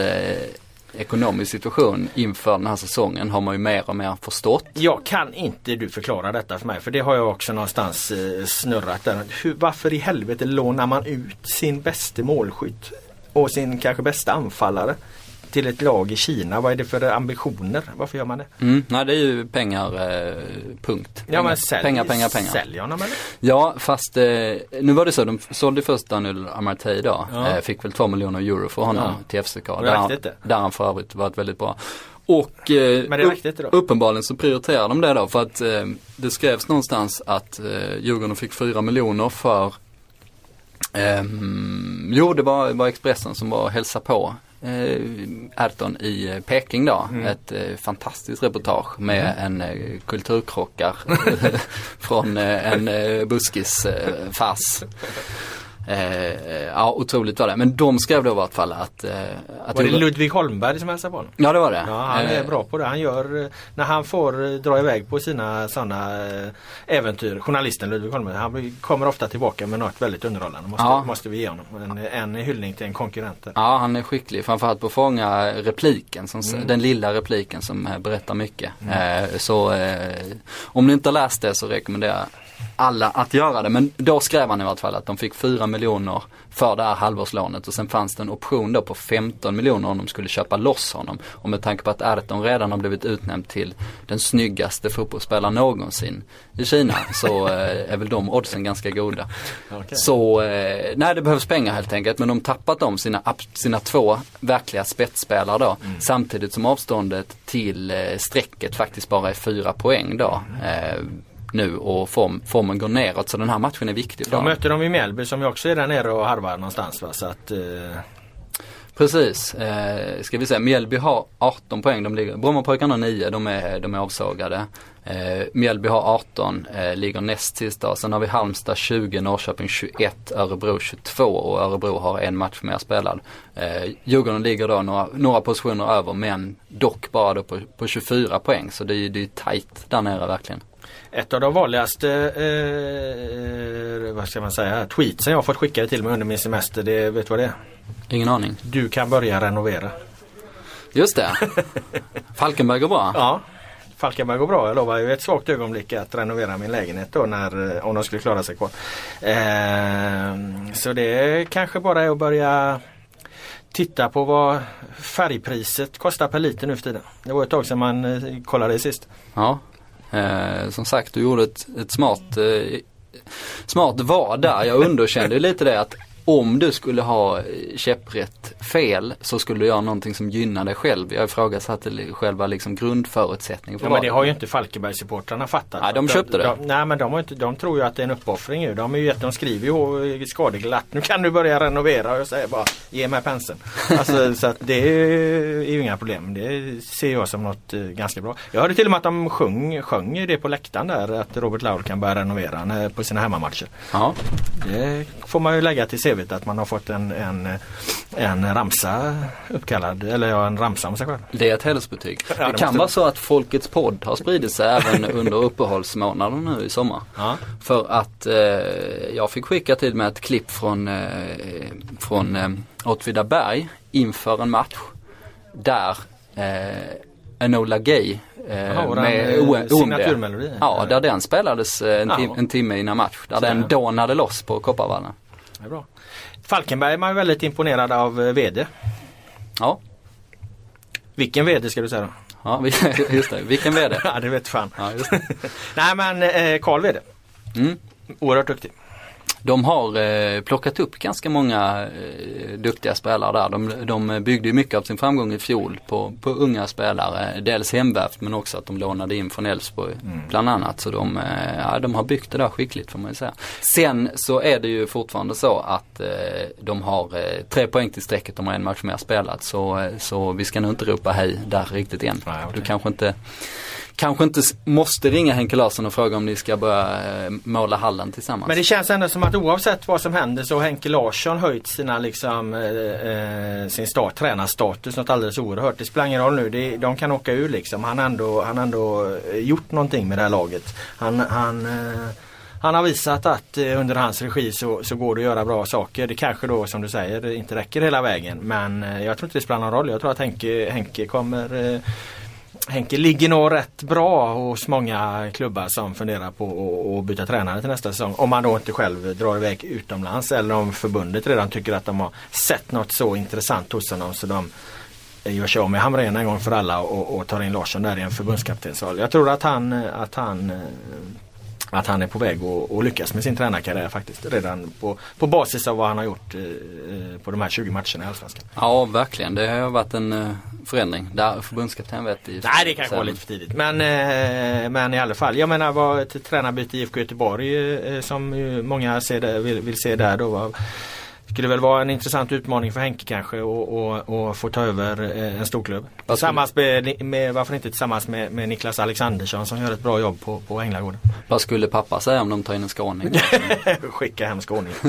ekonomisk situation inför den här säsongen har man ju mer och mer förstått. Jag kan inte du förklara detta för mig för det har jag också någonstans eh, snurrat där. Hur, varför i helvete lånar man ut sin bästa målskytt och sin kanske bästa anfallare till ett lag i Kina? Vad är det för ambitioner? Varför gör man det? Mm, nej det är ju pengar, eh, punkt. Ja men sälj, pengar, pengar, pengar. Sälj honom eller? Ja fast eh, nu var det så, de sålde först Daniel Amartey då. Ja. Eh, fick väl 2 miljoner euro för honom Ja. till FCK. Där, han- där han för övrigt varit väldigt bra. Och eh, uppenbarligen så prioriterar de det då för att eh, det skrevs någonstans att eh, Djurgården fick 4 miljoner för ehm, Jo det var, var Expressen som var och hälsade på eh, Ayrton i eh, Peking då. Mm. Ett eh, fantastiskt reportage med en eh, kulturkrockar [laughs] från eh, en eh, buskisfars. [laughs] Eh, ja, otroligt var det. Men de skrev då i vart fall att... Eh, att Var det Ludvig Holmberg som hälsade på honom? Ja det var det. Ja, han är Eh, bra på det. Han gör, eh, när han får eh, dra iväg på sina sådana eh, äventyr, journalisten Ludvig Holmberg, han kommer ofta tillbaka med något väldigt underhållande. Måste, Ja. måste vi ge honom. En, en hyllning till en konkurrent. Ja han är skicklig framförallt på att fånga repliken, som, Mm. den lilla repliken som eh, berättar mycket. Eh, så eh, om ni inte har läst det så rekommenderar jag alla att göra det. Men då skrev han i vart fall att de fick 4 miljoner för det här halvårslånet och sen fanns det en option då på 15 miljoner om de skulle köpa loss honom. Och med tanke på att Erton redan har blivit utnämnd till den snyggaste fotbollsspelaren någonsin i Kina så eh, är väl de oddsen ganska goda. Okej. Så eh, nej det behövs pengar helt enkelt men de tappat om sina, sina två verkliga spetsspelare då. Samtidigt som avståndet till eh, strecket faktiskt bara är fyra poäng då. Eh, nu och form, formen går neråt så den här matchen är viktig för De dem. möter de i Mjällby som ju också är där nere och harvar någonstans. Va? Så att, eh, Precis, eh, ska vi säga Mjällby har 18 poäng, de ligger, Brommapojkarna har 9, de är, de är avsågade. Eh, Mjällby har 18, eh, ligger näst sist då. Sen har vi Halmstad 20, Norrköping 21, Örebro 22 och Örebro har en match mer spelad. Eh, Djurgården ligger då några, några positioner över men dock bara då på, på 24 poäng så det är ju det är tajt där nere verkligen. Ett av de vanligaste eh, vad ska man säga, tweetsen jag har fått skickade till mig under min semester. Det, vet du vad det är? Ingen aning. Du kan börja renovera. Just det. [laughs] Falkenberg går bra. Ja. Falkenberg går bra. Jag lovar ju ett svagt ögonblick att renovera min lägenhet då när, eh, om de skulle klara sig kvar. Eh, så det kanske bara är att börja titta på vad färgpriset kostar per liter nu för tiden. Det var ett tag sedan man eh, kollade det sist. Ja, eh, som sagt du gjorde ett, ett smart, eh, smart vad där. Jag underkände ju lite det att om du skulle ha eh, käpprätt fel så skulle du göra någonting som gynnar dig själv. Jag ifrågasatte själva liksom grundförutsättningen för Ja, men det har ju inte Falkenbergssupportrarna fattat. Nej, de köpte det. De, nej men de, har inte, de tror ju att det är en uppoffring ju. De, är ju, de skriver ju skadeglatt. Nu kan du börja renovera och jag säger bara ge mig penseln. [laughs] Alltså, så att det är ju inga problem. Det ser jag som något eh, ganska bra. Jag hörde till och med att de sjöng, sjöng det på läktaren där att Robert Laul kan börja renovera på sina hemmamatcher. Ja, Det får man ju lägga till CVt att man har fått en, en, en ramsa uppkallad. Eller ja, en ramsa om sig själv. det är ett hedersbetyg. Ja, det, det kan vara så att Folkets podd har spridit sig även [laughs] under uppehållsmånaden nu i sommar. Ja. För att eh, jag fick skicka till mig ett klipp från, eh, från eh, Åtvidaberg inför en match. Där eh, Enola Gay eh, våran, med eh, signaturmelodi. Ja, där den spelades eh, en, tim- en timme innan match. Där Så den dånade loss på Kopparvallen. Det är bra. Falkenberg är man ju väldigt imponerad av eh, VD. Ja, Vilken VD ska du säga då? ja [laughs] just det. Vilken VD. [laughs] Ja det vet fan. Ja. [laughs] Nej men eh, Karl VD. Mm. Oerhört duktig. De har eh, plockat upp ganska många eh, duktiga spelare där. De, de byggde mycket av sin framgång i fjol på, på unga spelare. Dels hemvävt men också att de lånade in från Elfsborg bland annat. Så de, eh, ja, de har byggt det där skickligt får man ju säga. Sen så är det ju fortfarande så att eh, de har eh, tre poäng till strecket. De har en match mer spelat. Så, eh, så vi ska nog inte ropa hej där riktigt än. Nej, okej. Du kanske inte Kanske inte måste ringa Henke Larsson och fråga om ni ska börja eh, måla hallen tillsammans. Men det känns ändå som att oavsett vad som händer så har Henke Larsson höjt sina liksom eh, eh, sin start, tränarstatus något alldeles oerhört. Det spelar ingen roll nu. Det, de kan åka ur liksom. Han har ändå, han ändå eh, gjort någonting med det här laget. Han, han eh, han har visat att under hans regi så, så går det att göra bra saker. Det kanske då som du säger inte räcker hela vägen. Men jag tror inte det spelar någon roll. Jag tror att Henke, Henke kommer eh, Henke ligger nog rätt bra hos många klubbar som funderar på att- byta tränare till nästa säsong. Om man då inte själv drar iväg utomlands eller om förbundet redan tycker att de har sett något så intressant hos honom så de gör sig av med Hamrén en gång för alla och, och tar in Larsson där i en förbundskaptensroll. Jag tror att han, att han att han är på väg att, att lyckas med sin tränarkarriär faktiskt. Redan på, på basis av vad han har gjort eh, eh, på de här 20 matcherna i Allsvenskan. Ja, verkligen. Det har varit en eh, förändring. Där förbundskapten vet i Nej det kanske var lite för tidigt. Men, eh, men i alla fall. Jag menar vad ett tränarbyte i IFK Göteborg eh, som ju många ser där, vill, vill se där då. Vad, skulle väl vara en intressant utmaning för Henke kanske och, och, och få ta över eh, en storklubb. Tillsammans med, med, varför inte tillsammans med, med Niklas Alexandersson som gör ett bra jobb på, på Änglagården. Vad skulle pappa säga om de tar in en skåning? [laughs] Skicka hem skåning. [laughs]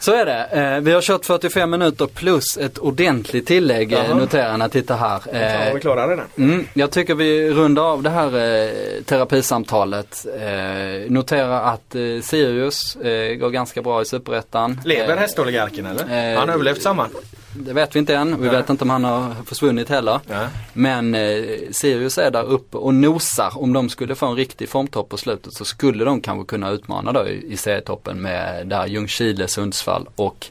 Så är det. Eh, vi har kört 45 minuter plus ett ordentligt tillägg eh, Jaha. noterar jag titta här. Eh, vi det. Mm, jag tycker vi rundar av det här eh, terapisamtalet. Eh, notera att eh, Sirius eh, går ganska bra i Superettan. Lever Eh, hästoligarken eller? eh, Han har överlevt samman. Det vet vi inte än. Vi Nej. vet inte om han har försvunnit heller. Ja. Men eh, Sirius är där uppe och nosar. Om de skulle få en riktig formtopp på slutet så skulle de kanske kunna utmana då i, i serietoppen med där Ljungskile, Sundsvall och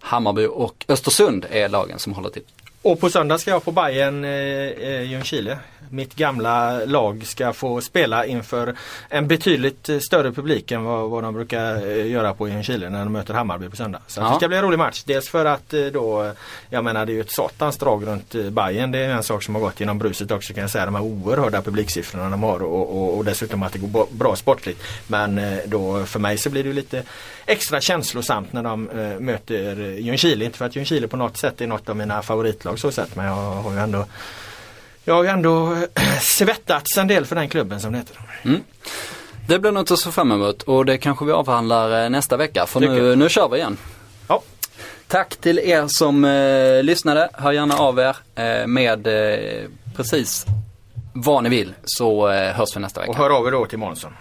Hammarby och Östersund är lagen som håller till. Och på söndag ska jag på Bayern eh, eh, Ljungskile. Mitt gamla lag ska få spela inför en betydligt större publik än vad, vad de brukar eh, göra på Ljungskile när de möter Hammarby på söndag. Så Ja. det ska bli en rolig match. Dels för att eh, då, jag menar det är ju ett satans drag runt Bayern. Det är en sak som har gått genom bruset också kan jag säga. De här oerhörda publiksiffrorna de har och, och, och dessutom att det går bra- sportligt. Men då för mig så blir det lite extra känslosamt när de eh, möter Ljungskile. Inte för att Ljungskile på något sätt är något av mina favoritlag så sett men jag har ju ändå jag har ju ändå eh, svettats en del för den klubben som det heter. Det blir något att se fram emot och det kanske vi avhandlar eh, nästa vecka för Tycker nu, nu kör vi igen. Ja. Tack till er som eh, lyssnade. Hör gärna av er eh, med eh, precis vad ni vill så eh, hörs vi nästa vecka. Och hör av er då till Månsson.